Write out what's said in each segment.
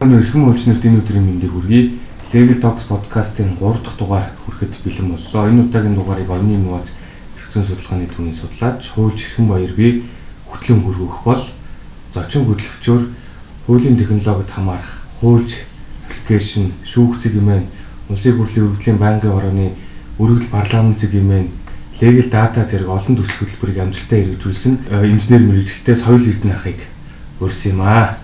Бүхэн эрхэм уулзнарт энэ өдрийн мэндийг хүргэе. Legal Talks podcast-ын 3 дахь дугаар хүрэхэд бэлэн боллоо. Энэ удаагийн дугаарыг оюуны нууц хэрэгцээ судалгааны төвийн судлаач Хуульч Эрхэм баяр би хөтлөн хүргэх бол зочин хөтлөгчөөр хуулийн технологид хамаарах хуульч аппликейшн шүүгцэг юмэн улсын хурлын өргөдлийн байнгын орооны өргөдөл парламент зэг юмэн legal data зэрэг олон төсөл хөтөлбөрийг амжилттай хэрэгжүүлсэн инженер мэрэгчлээ соёл эрдэнэ ахыг өрсөн юм аа.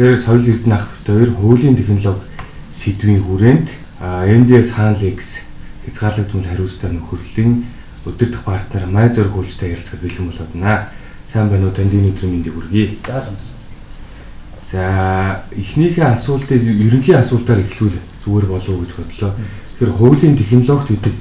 Тэгэхээр соёл эрдэнэ ах хоёр хуулийн технологи сэдвийн хүрээнд MDS Hanlix хязгаарлагдмал хариуцлага нөхөрлөлийн өдөрдох партнер май зөрг хөлжтэй ярилцахад бэлэн болоод байна. Сайн байна уу танд энэ өдрийн мэндийг хүргэе. За санасан. За эхнийхээ асуултыг ерөнхий асуултаар эхлүүл зүгээр болов уу гэж бодлоо. Тэгэхээр хуулийн технологид гэдэг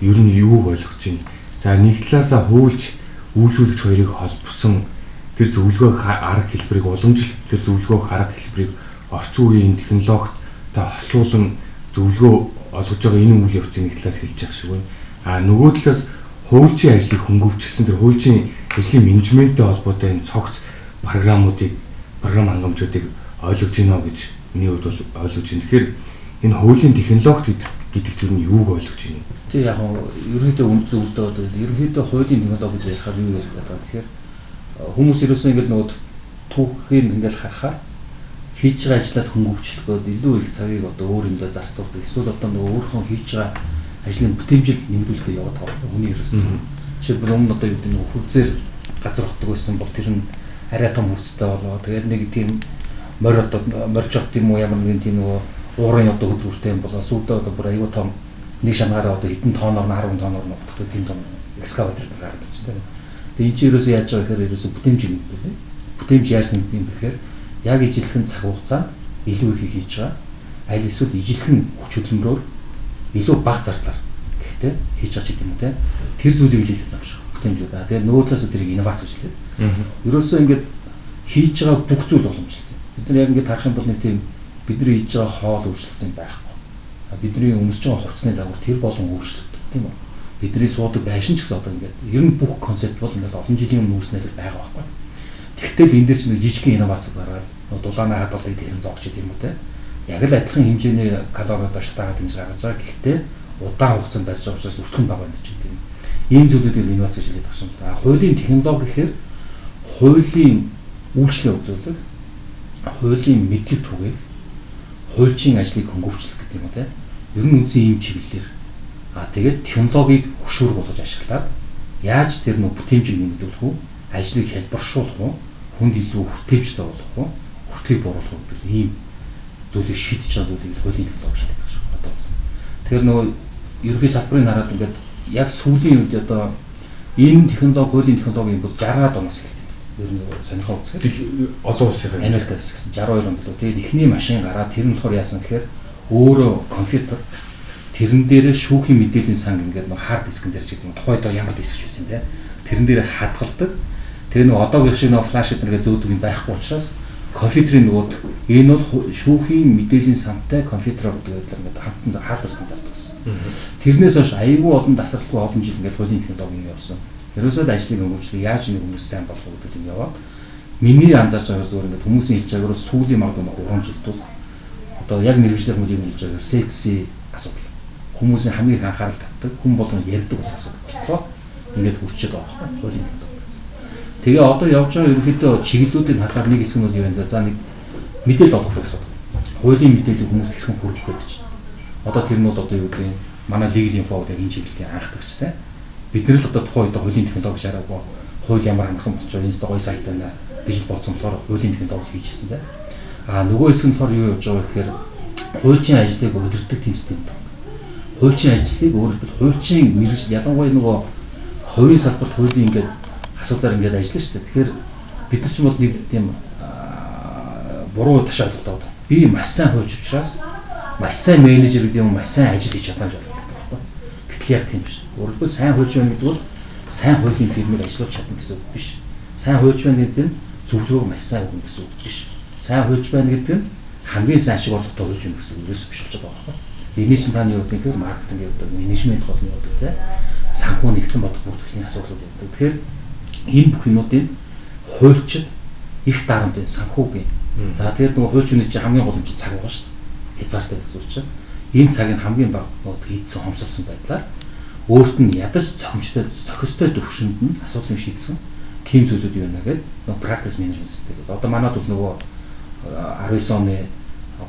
ер нь юу ойлгож байна? За нэг талаасаа хуульч үйлчлүүлэгч хоёрыг холбосон тэр зөвлөгөө арга хэлбэрийг уламжлалт тэр зөвлөгөө арга хэлбэрийг орчин үеийн технологид та хослуулан зөвлөгөө олгож байгаа энэ үйл явцын нэг талаас хэлж явах шиг байна. А нөгөө талаас хуульчийн ажлыг хөнгөвчлсөн тэр хуульчийн ажлын менежменттэй холбоотой энэ цогц програмуудыг програм хангамжуудыг ойлгож гинэ гэж миний хувьд бол ойлгож байна. Тэгэхээр энэ хуулийн технологид гэдэг тэр нь юуг ойлгож байна? Тэг яг нь ерөнхийдөө үнд зөвлөдөө ерөнхийдөө хуулийн технологи гэж ярихаар юу ярих гэдэг? Тэгэхээр хүмүүс ерөөсөө ингээд нөгөө түүхийг ингээд харахаар хийж байгаа ажлаас хөнгөвчлөхөд илүү их цагийг одоо өөр юмдаа зарцуулдаг. Эсвэл одоо нөгөө өөрийнхөө хийж байгаа ажлын бүтэмжил нэмэгдүүлэхэд яваад байгаа хүний ерөөсөө. Жишээлбэл өмнө одоо юу гэдэг нөгөө хурцээр газар хотдог байсан бол тэр нь арай том хурцтай болоо. Тэгээд нэг тийм морь одоо морж авт юм уу ямар нэгэн тийм нөгөө уурын одоо хөдөлгөөртэй юм болоо. Сүүдээ одоо бүр аюу том нэг шангаараа одоо хэдэн тоноор 10 тоноор нутгах тийм том экскаватор гараад байна Тэгээ энэ чинь ерөөсөө яаж байгаа гэхээр ерөөсөө бүтээмж юм байна. Бүтээмж яаж нэмдэг юм бэхээр яг ижилхэн цаг хугацаанд илүү их хийж байгаа. Аль эсвэл ижилхэн хүч хөдөлмөрөөр илүү бага зардлаар гэхдээ хийж байгаа ч гэдэг юм те. Тэр зүйлийг л хэлэх юм шиг бүтээмжүүд. Тэгээ нөгөө талаас тэрийг инновац гэж хэлээд. Ерөөсөө ингээд хийж байгаа бүх зүйл боломжтой. Бид нар яг ингээд харах юм бол нэг тийм бидний хийж байгаа хоол өөрчлөлт байхгүй. Бидний өмсөж байгаа хувцсны загвар тэр болон өөрчлөлт тийм үү? Бидний суудаг байшин ч гэсэн одоо ингээд ер нь бүх концепт бол ингээд олон жилийн өмнө үүснээр байгаа байхгүй. Тэгтэл энэ дээр чинь жижигхэн инновац гараад дулааны хадгалдаг технологи ч юм уу те. Яг л адилхан хэмжээний калориуд ашиглаад ингэж гаргаж байгаа. Гэхдээ удаан хугацаанд барьж байгаа учраас өртгөн бага байна ч гэдэг юм. Ийм зүйлүүдийг инновац гэж байгаа юм да. Хуулийн технологи гэхээр хуулийн үйлчлэл үзүүлэх, хуулийн мэдлэг түгээх, хуульчийн ажлыг хөнгөвчлөх гэдэг юм те. Ер нь үнсэн ийм чиглэлээр А тэгээд технологиг хөшүүр болгож ашиглаад яаж тэр нөх бүтээмжийг нэмэгдүүлэх үү? Ажлыг хэлбэршүүлэх үү? Хүнд илүү хүртээмжтэй болгох үү? Хүртгийг бууруулах гэх ийм зүйлийг шийдэж байгаа зүйлийг хуулийн технологи шалгах гэж одоо. Тэгэхээр нөгөө ерөнхий салбарын хараад ингээд яг сүүлийн үед одоо энэ технологи хуулийн технологийн бол 60-аад оноос эхэлсэн. Ер нь сонирхол үзэхэд олон улсын Америкаас гэсэн 62 онд л тэгээд эхний машин гараад тэр нь болохоор яасан гэхээр өөрөө компьютер тэрэн дээрээ шүүхийн мэдээллийн санг ингээд нэг хард дискэн дээр ч гэдэг юм тухайд ямар диск байсан те. Тэрэн дээр хадгалдаг. Тэгээ нэг одоогийн шиг нэг флаш эднэргээ зөөдөг юм байхгүй учраас компьютерийн нөгөөд энэ бол шүүхийн мэдээллийн сантай компьютер гэдэг ингээд хамтан хардвартан зардаг байсан. Тэрнээс хойш аягүй олон дасралтгүй олон жил ингээд хуулийн технологи явсан. Ерөөсөө л ажлыг хөнгөвчлөө яаж нэг хүмүүс сайн болох гэдэг юм яваад миний анзаарч байгаа зүгээр ингээд хүмүүсийн хэлж байгаагаар сүүлийн магадгүй 3 жил тул одоо яг мэрэгжлийн хүмүүс юм хэлж байгаагаар секси асуудал хүмүүсийн хамгийн их анхаарал татдаг хүн болгон ярьдаг бас асуудал ингээд хүрчээд байгаа байхгүй юу. Тэгээ одоо явж байгаа ерөнхийдөө чиглэлүүдийг харахаар нэг хэсэг нь юу вэ? За нэг мэдээлэл олох гэсэн. Хуулийн мэдээлэл хүмүүст хэрхэн хүргэх вэ гэж. Одоо тэр нь бол одоо юу гэдэг манай legal info гэдэг энэ чиглэлийн анхдагчтай. Бид нар л одоо тухайн үед хуулийн технологи шаараагүй хууль ямар амархан болчихоо энэ сте гоё сайт байна гэж бодсон болохоор хуулийн технологи хийжсэн дээ. А нөгөө хэсэг нь болохоор юу явж байгаа гэхээр хуулийн ажлыг өдөртөг тийм систем байна хуульчийн ажлыг өөрөөр хэлбэл хуульчийн мэрэгжил ялангуяа нөгөө хувийн салбарт хуулийн ингээд асуудлаар ингээд ажиллана шүү дээ. Тэгэхээр бид нар ч бол нэг тийм буруу ташаалтай байна. Би маш сайн хуульч учраас маш сайн менежер гэдэг юм маш сайн ажил хийж чадсан гэж байна байхгүй. Гэтэл яг тийм биш. Өөрөөр хэлбэл сайн хуульч байна гэдэг бол сайн хуулийн фирмээр ажиллаж чадна гэсэн үг биш. Сайн хуульч байна гэдэг нь зөвлөгөө маш сайн өгнө гэсэн үг биш. Сайн хуульч байна гэдэг нь хамгийн сайн ашиг орлоготой хуульч байна гэсэн үг биш болж байгаа байхгүй Инээж цааны юу гэхээр маркетинг явуулдаг, менежмент гол нь явуулдаг те. Санхүү нэгтлэн бодох бүртгэлийн асуудлууд явуулдаг. Тэгэхээр энэ бүх юмнуудын хуульчид их дарамт энэ санхүүгийн За тэгээд нөгөө хууль зүйн чинь хамгийн гол юм чинь цаг байгаа шүү дээ. Хязгаартай зүйл чинь. Энэ цагийг хамгийн бага нөгөө хийдсэн хомсолсон байдлаар өөрт нь ядаж цохимжтой зохистой төвшөнд нь асуудлыг шийдсэн тийм зүйлүүд юу нэ гэдэг нөгөө practice management гэдэг. Одоо манад бол нөгөө 19 оны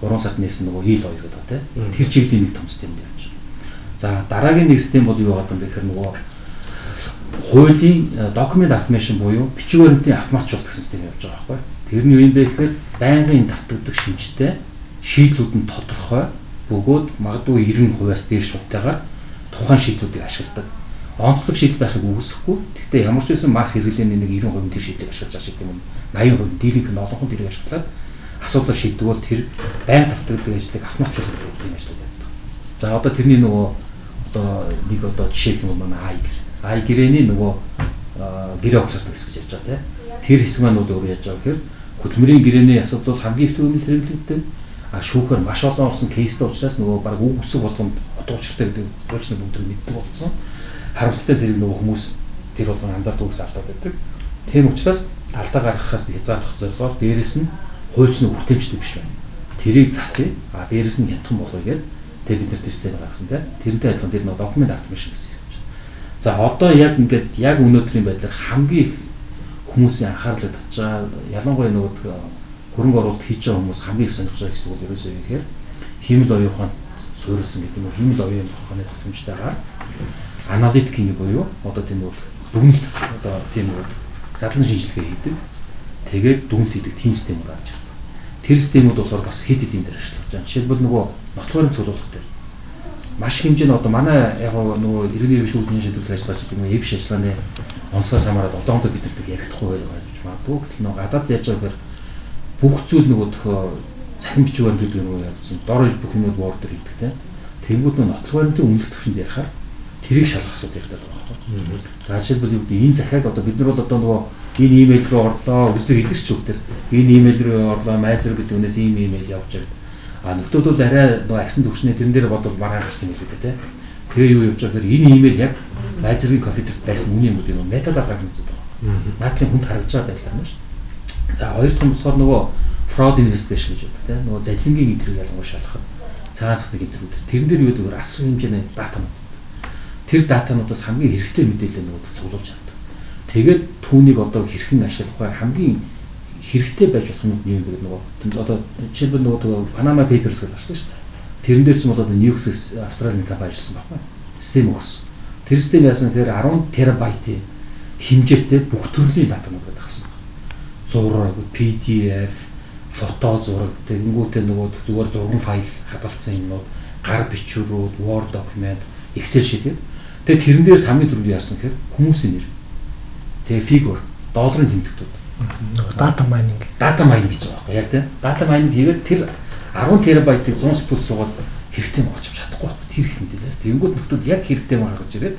3 сард нээсэн нөгөө ил 2 гэдэг тий. Тэр чиглэлийн нэг том систем явж байна. За дараагийн нэг систем бол юу байгаа юм бэ гэхээр нөгөө хуулийн документ автомашин буюу бичиг баримтын автоматжуулалт гэсэн систем явж байгаа байхгүй. Тэрний юу юм бэ гэхээр байнгын давтагддаг шинжтэй шийдлүүд нь тодорхой бөгөөд магадгүй 90%-аас дээш шуутайгаар тухайн шийдлүүдийг ашигладаг. Онцлог шийдэл байхыг үгүйсэхгүй. Гэхдээ ямар ч байсан маск хэрэглээний нэг 90% тэр шийдлийг ашиглаж байгаа шиг юм. 80% дийлэнх нь олон хүн тэрийг ашиглаад асуудлаа шийддэг бол тэр байнга давтагддаг ажлыг автоматжуулах гэдэг юм ажил байдаг. За одоо тэрний нөгөө одоо нэг одоо жишээ юм манай ай гэр. Ай гэрэний нөгөө гэрээ огсардаг хэсэг гэж ярьж байгаа тийм. Тэр хэсэг маань бол өөрөө яаж байгаа гэхээр хөдөлмөрийн гэрээний асуудал хамгийн их төвөмөл хэрэглэгддэг а шүүхээр маш олон орсон кейстэй учраас нөгөө баг үг үсэг болгонд утга учиртай гэдэг боочны бүгд мэддэг болсон. Харамсалтай тэр нөгөө хүмүүс тэр болгон анзаардаг гэсэн алдаад байдаг. Тийм учраас алдаа гаргахаас хязгаарлах зорилгоор дээрэс нь хуульчны хүртээмжтэй биш байна. Тэрийг засъя. А дээрэс нь хянтхан болгоё гэдэг тэг бид нар тэр систем гаргасан тийм. Тэрнтэй адилхан тэр нөгөө документ автомашин гэсэн юм. За одоо яг ингээд яг өнөөдрийн байдлаар хамгийн их хүмүүсийн анхаарлыг татчаа ялангуяа нөгөө хөрөнгө оруулалт хийж байгаа хүмүүс хамгийн их сонирхож байгаа хэсэг бол ерөөсөө юу гэхээр хиймэл оюун ухаанд суурилсан гэдэг нь хиймэл оюун ухааны тусламжтайгаар аналитикийн буюу одоо тийм үү дүгнэлт одоо тийм үү задлан шинжилгээ хийдэг. Тэгээд дүгнэлт хийдэг тийм систем гарч ирдэг. Тэр системүүд болохоор бас хэд хэдийн дээр ажиллаж байгаа. Жишээлбэл нөгөө нотлохын цуглуулах дээр маш хэмжээний одоо манай яг нөгөө иргэний иргэн шүүхний шийдвэрлэх ажиллагаа гэдэг нь эвш ажиллагааны онцлогоос хамаарат одоондоо бид нар ярихдаггүй байх гэж магадгүй. Гэтэл нөгөө гадаад яаж байгаа гэхээр бүх зүйл нөгөө цахим бичиг баримт гэдэг юм явуулсан. Дор иж бүх юмуд word дээр хийдэг те. Тэнгүүд нь нотлох баримтын үнэлэх төвшөнд ярихаар тэрийг шалгах асуудал яригдаад байгаа байхгүй. За жишээлбэл юу гэдэг энэ захиаг одоо бид нар бол одоо нөгөө энэ имэйл рүү орлоо үсэг хийдэг ч үгтэр энэ имэйл рүү орлоо майз руу гэдэг үнээс ийм имэйл явж байгаа. А нөхдүүд бол арай нөгөө агсан төвшнээ тэрэн дээр бодвол маргаан гарсан юм л дээ те. Тэгээ юу явж байгаа гэхээр энэ имэйл яг майз руугийн компьютерт байсан үний юм уу юм метадаар гаргаж байгаа. Наадлын хүнд харагдаж байгаа байдлаар нь шүү. За хоёр дахь нь болохоор нөгөө fraud investigation гэж байдаг тийм нөгөө залингийн интервью ялангуяа шалгахад цагаан сахны интервью тэрэн дээр юу гэдэг асар хэмжээний датанууд тэр датануудаас хамгийн хэрэгтэй мэдээлэл нөгөө цуглуулж. Тэгээд түүнийг одоо хэрхэн ашиглах вэ хамгийн хэрэгтэй байж болох юм юм гэдэг нөгөө одоо жишээлбэл нөгөө Panama Papers гэж гарсан шүү дээ. Тэрэн дээр ч юм бол одоо Nux Австралийн компани ажилласан байхгүй. Систем өгсөн. Тэр систем яасан гэхээр 10 терабайтын хэмжээтэй бүх төрлийн датанууд байдаг зураг, PDF, фото зураг, тэгэнгүүтээ нөгөө зүгээр зурган файл хадгалсан юмнууд, гар бичвэрүүд, Word document, Excel sheet. Тэгээ тэрэн дээр хамгийн түрүү яасан гэхээр хүмүүсийн нэр. Тэгээ фигур, долларын тэмдэгтүүд. Data mining. Data mining гэж байгаа байхгүй яг тийм. Data mining хийгээд тэр 10 терабайтыг 100 сэтгүүл суугаад хэрэгтэй мөн очиж чадахгүй байхгүй тэр их мэдээлэлээс. Тэнгүүд нөхдүүд яг хэрэгтэй мөн гаргаж ирээд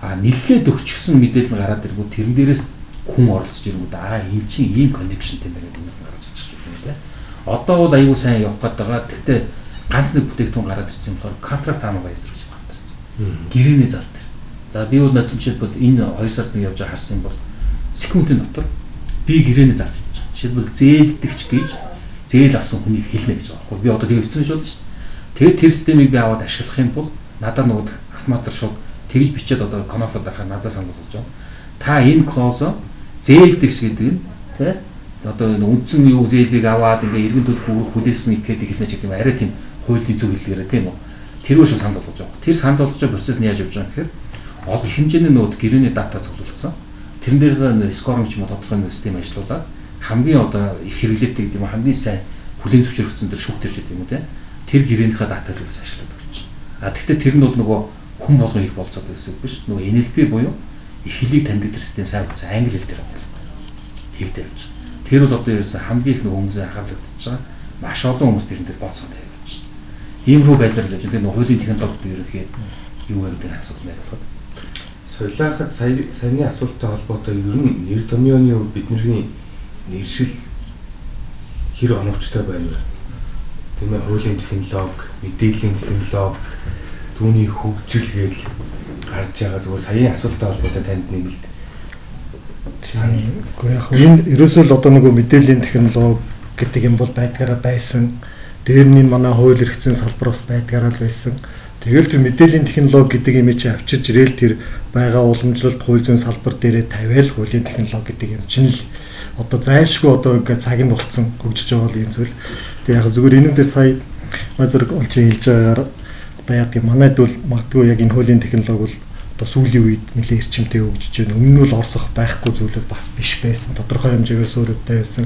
а нэлээд өгчихсөн мэдээлэл нь гараад иргүү тэрэн дээрээс хүн оролцож ирэнгүүт аа энэ чинь ийм коннекшнтэй байна гэдэг юм гарч ирж байна тийм. Одоо бол аюул сайн явах гээд байгаа. Гэхдээ ганц нэг бүтээгдэхүүн гараад ирсэн болохоор контракт аналайзер гэж байна ирсэн. Гэрээний зал дээр. За би бол жишээлбэл энэ 2 сард нэг явж харсан юм бол секундын дотор би гэрээний залж байна. Жишээлбэл зээлдэгч гэж зээл авсан хүнийг хэлнэ гэж байгаа. Би одоо хэлсэн шүү дээ. Тэгээд тэр системийг би аваад ашиглах юм бол надад нөгөө автоматар шууд тэгж бичээд одоо конофо дарахаар надад санал болгож байна. Та энэ клоусо зээлдэгч гэдэг нь тий одоо энэ үндсэн юу зээлийг аваад ингээ иргэн төлөх хүлээсэн этгээд эхэлнэ гэдэг юм арай тийм хуулийн зөв хэлдгээрээ тийм үү тэрөө шиг санд болгож байгаа. Тэр санд болгож байгаа процесс нь яаж явж байгаа гэхээр олон хэмжээний нөт гэрээний дата цуглуулсан. Тэрэн дээрээс скоринг ч юм уу тодорхой нэг систем ажиллуулаад хамгийн одоо их хэрэглээтэй гэдэг юм хамгийн сайн хүлээн зөвшөөрөгдсөн тэр шүүх төр гэдэг юм уу те тэр гэрээнийхээ датаг л ашиглаад өгч. А тэгвэл тэр нь бол нөгөө хүн болгон их болцоод байсан биш. Нөгөө NLP буюу их хэлийг таньдаг тэр систем сайн болсон англи хэл дээр байна. Тэгдэж явж. Тэр бол одоо ерөөсөн хамгийн их хүмүүсээ анхаарлагдчихж байгаа. Маш олон хүмүүс тэрэн дээр бооцоод тавьж байна. Иймэрхүү байдлаар л явж байгаа. Энэ хуулийн технологид ерөнхий юу вэ гэдэг асуулт нэр Солиахад сая саяны асуулттай холбоотой ер нь нэр томьёоны хувьд бидний нэршил хэр оновчтой байна вэ? Тийм ээ хуулийн технологи, мэдээллийн технологи, түүний хөгжил гээл гарч байгаа зүгээр саяын асуулттай холбоотой танд нэг л Гэхдээ яг энэ ерөөсөө л одоо нөгөө мэдээллийн технологи гэдэг юм бол байдгаараа байсан. Дээр нь манай хууль эрх зүйн салбар бас байдгаараа л байсан. Тэгэл тэр мэдээллийн технологи гэдэг юм чи авчирж ирээл тэр байгаа уламжлалт хууль зүйн салбар дээрээ тавиал хуулийн технологи гэдэг юм чинь л одоо зайлшгүй одоо ингээд цаг нь болцсон хөгжиж байгаа л юм зүйл. Тэг яг зүгээр энэ дээр сая мазэр олчин хэлж байгаагаар одоо яг тийм манайд бол магадгүй яг энэ хуулийн технологи бол одоо сүүлийн үед нэлээд эрчимтэй хөгжиж байна. Өмнө нь бол орсох байхгүй зүйлүүд бас биш байсан. Тодорхой хэмжээгээр suurуудтай байсан.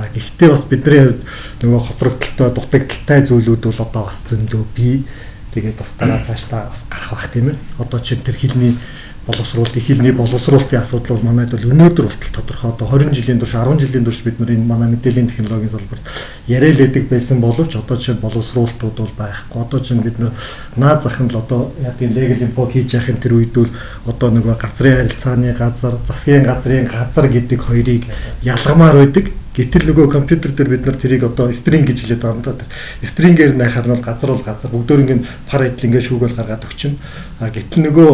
А гэхдээ бас бидний хувьд нөгөө хоцрогдолтой, дутагдaltaй зүйлүүд бол одоо бас зөндөө бий. Тэгээд бас дараа цаашдаа бас гарах бах тийм ээ. Одоо чинь тэр хилний боловсруулалт, их хэлний боловсруулалтын асуудал бол манайд бол өнөөдөр болтол тодорхой одоо 20 жилийн турш 10 жилийн турш бид нар энэ манай мэдээллийн технологийн салбарт яриад лээдэг байсан боловч одоо чинь боловсруулалтууд бол байхгүй. Одоо чинь бид нар наад зах нь л одоо яг тийм legal import хийж яхахын тэр үед бол одоо нөгөө газрын харилцааны газар, засгийн газрын газар гэдэг хоёрыг ялгамаар байдаг. Гэтэл нөгөө компьютер дээр бид нар тэрийг одоо стринг гэж хэлээд байгаа юм да. Стрингээр найхаар нь бол газар бол газар бүгдөө ингэ пар идэл ингэ шүүгэл гаргаад өгчин. А гэтэл нөгөө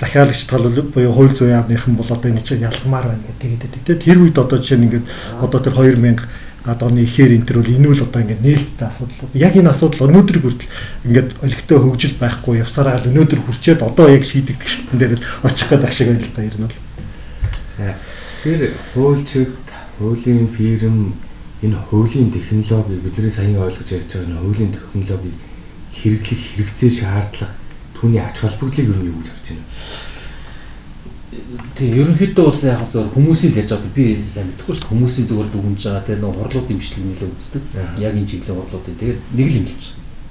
захиалагч тал буюу хууль зүйн яамныхан бол одоо энэ чинь ялгамаар байна гэдэг тэгээд тэр үед одоо жишээ нь ингээд одоо тэр 2000 одооны ихээр энэ төр бол энэ үл одоо ингээд нээлттэй асуудал. Яг энэ асуудал өнөөдөр хүртэл ингээд олигтой хөгжил байхгүй явсараа өнөөдөр хүрчээд одоо яг шийдэгдэх шигтэн дээр очих гээд ах шиг байна л да ер нь бол. Тэр хуульчид, хуулийн фирм энэ хуулийн технологиг бидний саяхан ойлгож ярьж байгаа энэ хуулийн технологиг хэрэглэх хэрэгцээ шаардлага түүний ач холбогдлыг юу гэж харж байна? Тийм ерөнхийдөө бол яг зөв хүмүүсийн л ярьж байгаа би сайн мэдэхгүй шүү хүмүүсийн зөвөр дүгнж байгаа те нөө хурлуудын бичлэг нэлээ үздэг. Яг энэ чиглэлийн хурлуудын тэгээд нэг л юм хэлж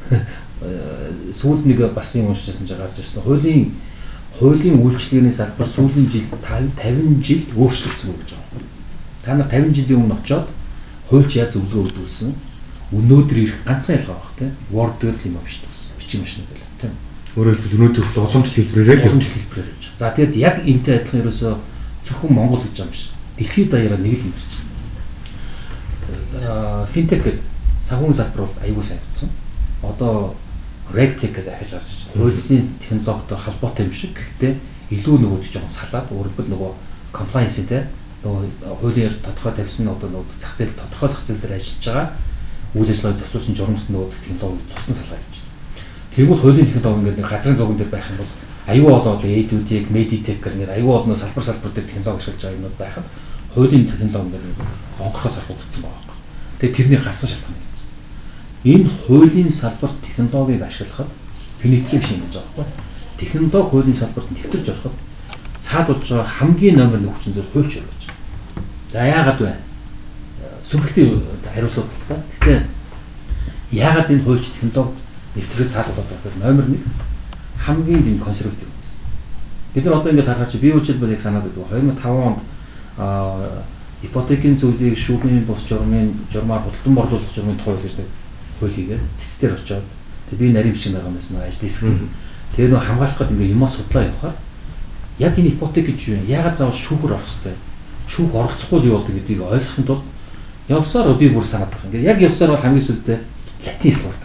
байна. Сүүлд нэг бас юм уншижсэн жаа гарч ирсэн. Хуулийн хуулийн үйлчлэгээний салбар сүүлийн жил 50 жил өөрчлөгдсөн гэж байгаа. Та нар 50 жилийн өмнө очоод хуульч яаж зөвлөгөө өгдүүлсэн өнөөдөр ирэх ганцхан ялгаа баг тийм Word дээр л юм авч тус бичиг машин байл тийм Өөрөөр хэлбэл өнөөдөр уламжлалт хэлбэрээр л уламжлалт хэлбэрээр гэж. За тэгэд яг энтэй адилхан ерөөсөө зөвхөн Монгол гэж юм биш. Дэлхийд даяараа нэг л юм биш. Аа финтек гэдэг санхүүгийн салбар бол аягүй сайн утсан. Одоо RegTech гэдэг ахиж гарч байна. Хуулийн технологитой холбоотой юм шиг. Гэхдээ илүү нөгөө жоохон салаад өөрөлдөл нөгөө compliance дээр нөгөө хуулиар тодорхой тавьсан одоо нөгөө зах зээл тодорхой зах зээл дээр ажиллаж байгаа үйл ажиллагааг зохицуулсан журмс нөгөө технологи цусна салгаад байна Тэгвэл хуулийн технологи ингээд нэг газрын зурган дээр байх юм бол аюу олон одоо эдүүдийг медитек гэх нэг аюу олон салбар салбар дээр технологи ашиглаж байгаа юмуд байхад хуулийн технологи ингээд онгоцоо зархуулсан байгаа. Тэгээ тэрний ганцхан шалтгаан юм. Энэ хуулийн салбарт технологиг ашиглахад penetration гэж байгаа байхгүй. Технологи хуулийн салбарт нэвтэрч ороход цаад болж байгаа хамгийн номер 1 хүчин зүйл хуульч гэж. За яагаад вэ? Субъектив хариултууд л та. Гэхдээ яагаад энэ хуульч технологи нэвтрээс саалуулаад байгаа гэхээр номер 1 хамгийн дэм консерватив байсан. Бид нар одоо ингээд харахад чи би үчил бол яг санаад байдаг. 2005 онд ипотекийн зүйлийг шүүхийн бус журмын журмаар худалдан борлуулах журмын тухай гэж нэг хуулийг цэцээр очоод тэг би нарийн бичиг байгаа юмсан ажил хэсэг. Тэгээ нөө хамгаалах гэдэг ингээд юмаа судлаа явахаар яг энэ ипотек гэж юу вэ? Ягаад заавал шүүхөр авах хэрэгтэй? Шүүх оролцохгүй юу болдог гэдгийг ойлгохын тулд явсаар би бүр санаад байна. Ингээд яг явсаар бол хамгийн сүлдээ латин слог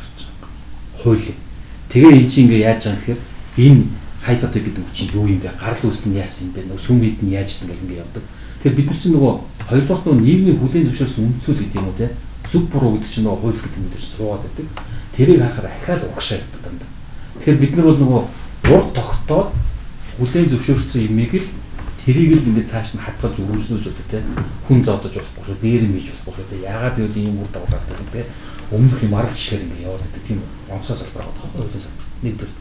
хууль. Тэгээ эн чинь ингээ яаж байгаа гэхээр энэ хайпотек гэдэг үг чинь юу юм бэ? Гарал үүсэл нь яасан юм бэ? Нөгөө сүмэд нь яажсэн гэл ингээ явдаг. Тэгэхээр бид нар чинь нөгөө хоёрдугаар нь нийгмийн хүлээн зөвшөөрсөн үндсүүл гэдэг юм уу те? Зүг буруу гэдэг чинь нөгөө хууль гэдэг юм дээр суугаад байдаг. Тэрийг харахаар ахаал урагшаа явдаг дандаа. Тэгэхээр бид нар бол нөгөө урд тогтоод хүлээн зөвшөөрсөн юмыг л тэрийг л ингээд цааш нь хадгалж өргөжлүүлж одоо те хүн зодож болохгүй шүү дээр нь хийж болохгүй шүү яагаад гэвэл ийм үр дагавар гардаг юм те өмнөх юм арга жишээр ингээд яваад байдаг тийм онцгой салбар байгаа байхгүй хуулийн салбар нэгдүгээр.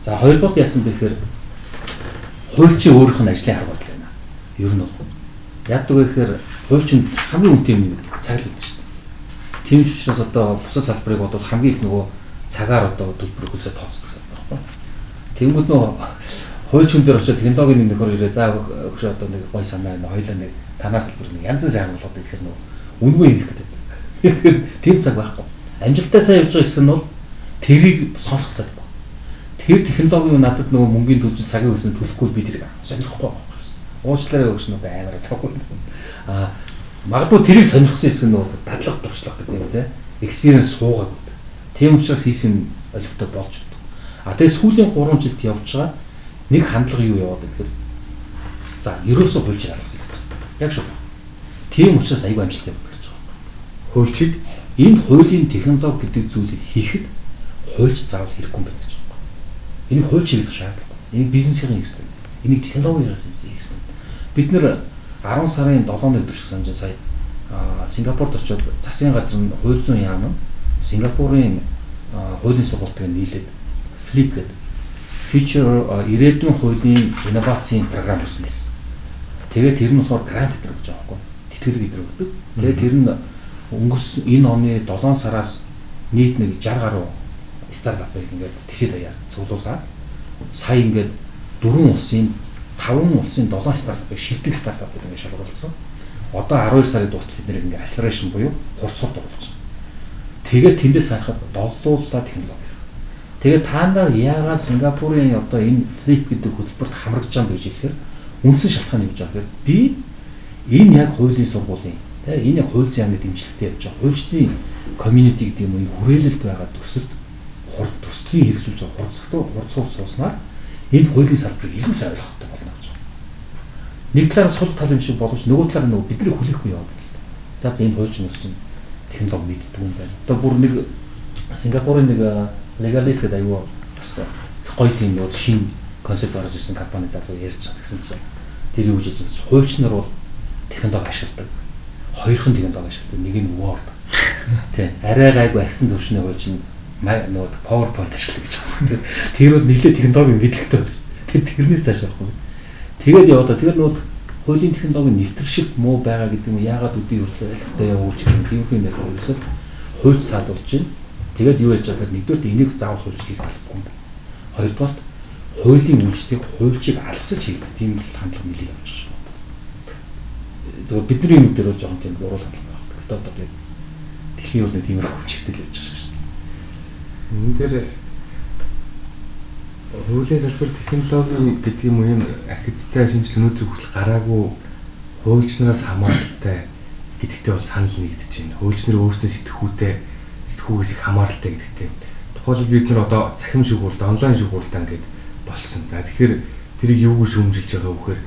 За хоёрдугаар яасан бэ гэхээр хуульчийн өөрийнх нь ажлын барил байна. Ер нь бол яадаг вэ гэхээр хуульчинд хамгийн үнэтэй юм цаглагдаж шүү дээ. Тийм ч учраас одоо бусад салбарыг бодвол хамгийн их нөгөө цагаар одоо төлбөр хөлсөд тооцдог салбар байхгүй. Тэнгүүд нөгөө хууль хүн дээр очиод технологийн нэг нөхөр ирээ за өгш одоо нэг гой санаа энэ хоёлаа нэг танаас салбар нэг янз бүрийн агуулгад гэхээр нөгөө үнгүй юм гэдэг. Тэгэхээр тийм цаг байхгүй. Амжилттай сайн явж байгаа хэсэг нь бол тэрийг сонсох цаг байна. Тэр технологи юу надад нөгөө мөнгөний төлж цагийн хөлсөнд төлөхгүй би тэрийг сонирхгүй байна. Уучлаарай өгч нүд амар цаггүй. Аа магадгүй тэрийг сонирхсан хэсэг нь нөгөө дадлага туршлага гэдэг юм те. Experience суугаад. Тийм учраас хийсэн олигтой болж байна. А тэгээ сүүлийн 3 жилд явж байгаа нэг хандлага юу яваад гэхээр за ерөөсөө хулж алгасан гэж. Яг шүү. Тийм учраас аягүй амжилттай байна гэж байгаа. Хуульчиг энэ хуулийн технологи гэдэг зүйлийг хийхэд хуульч заавал хэрэггүй юм байна гэж байна. Энийг хуульч хийх шаардлагатай. Энийг бизнесийн хэрэгтэй. Энийг технологийн хэрэгтэй. Бид нэр 10 сарын 7-ны өдөр шиг санаж сая Сингапурт очиод засгийн газар нь хууль зүйн яам нь Сингапурын хуулийн сургалтыг нийлээд Flip гэдэг Future ирээдүйн хуулийн инновацийн програм гэж нээсэн. Тэгээд тэр нь болохоор грант гэдэг гэж байгаа байхгүй. Тэтгэлэг гэдэг өгдөг. Тэгээд тэр нь өнгөрсөн энэ оны 7 сараас нийт нэг 60 гаруй стартапыг ингээд дэлхийд даяар цуглуулад сая ингээд дөрвөн улсын 5 улсын 7 стартапыг шилдэг стартап гэдэг ингээд шалгуулсан. Одоо 12 сарын дуустал бид нэр ингээд acceleration буюу хурцсурд болж байна. Тэгээд тэндээс харахад доллууллаа технологи Тэгээд та нар яагаад Сингапурын одоо энэ flip гэдэг хөтөлбөрт хамрагдж байгаа гэж хэлэхээр үндсэн шалтгаан юу гэж байгаа гэхээр би энэ яг хуулийн сургуулийн тийм энэ яг хууль зүйн дэмжлэгтэй явж байгаа. Хуульчдын community гэдэг юм уу хүрээлэлд байгаа төсөлд хурд төслийн хэрэгжүүлж байгаа хурцтай хурц хурц сууснаар энэ хуулийн салбарыг илүү сайн ойлгохтой болно гэж байна. Нэг талаараа сул тал юм шиг боловч нөгөө талаараа нөгөө бидний хүлээхгүй яваад байна. За за энэ хуульч нас чинь технологи мэддэг юм байна. Одоо бүр нэг Сингапурын нэг Legalis гэдэг аюу бас гоё тийм нууд шин концепт гаргаж ирсэн компани залуу ярьж чад гэсэн чинь тэр юу гэж хуульч нар бол технологи ашигладаг. Хоёрхан технологи ашигладаг. Нэг нь Word. Тэ арай гайгүй агсан төвшний хуульч нь нууд PowerPoint ашигладаг гэж байна. Тэр бол нэлээд технологи мэдлэгтэй байна. Тэр тэрнээс цааш явахгүй. Тэгээд яваа тэгээд нууд хуулийн технологи нэвтршиг муу байгаа гэдэг нь яагаад үдийн хөрлөлтөд явуулж байгаа юм. Тиймэрхүү юм яг ерөөсөө хуульч саадуулж байна Тэгээд юу яаж байгаа нэгдүгээр энийг заавал хуульч хийх болохгүй юм. Хоёрдугаар хуулийн үйлчлэгийг хуульчийг алгасаж хийх тийм л хандлага нэлээд явж байгаа шүү. Зөвхөн бидний юм дээр бол жоохон тийм буруу хандлага байна. Гэхдээ одоо би дэлхийн үр нэг тиймэрхүү л явж байгаа шүү. Энэ дээр хуулийн салбар технологи гэдэг юм уу юм архицтай шинжил өнөөдөр хүртэл гараагүй хуульчнараас хамааралтай гэдэгтээ бол санал нэгдэж байна. Хуульч нар өөрсдөө сэтгхүүтэй сэтгүүгээс их хамааралтай гэдэгтэй. Тухайлбал бид нар одоо цахим шүүгүүлэлт, онлайн шүүгүүлэлт ингээд болсон. За тэгэхээр тэрийг юуг шүүмжилж байгаа вэ гэхээр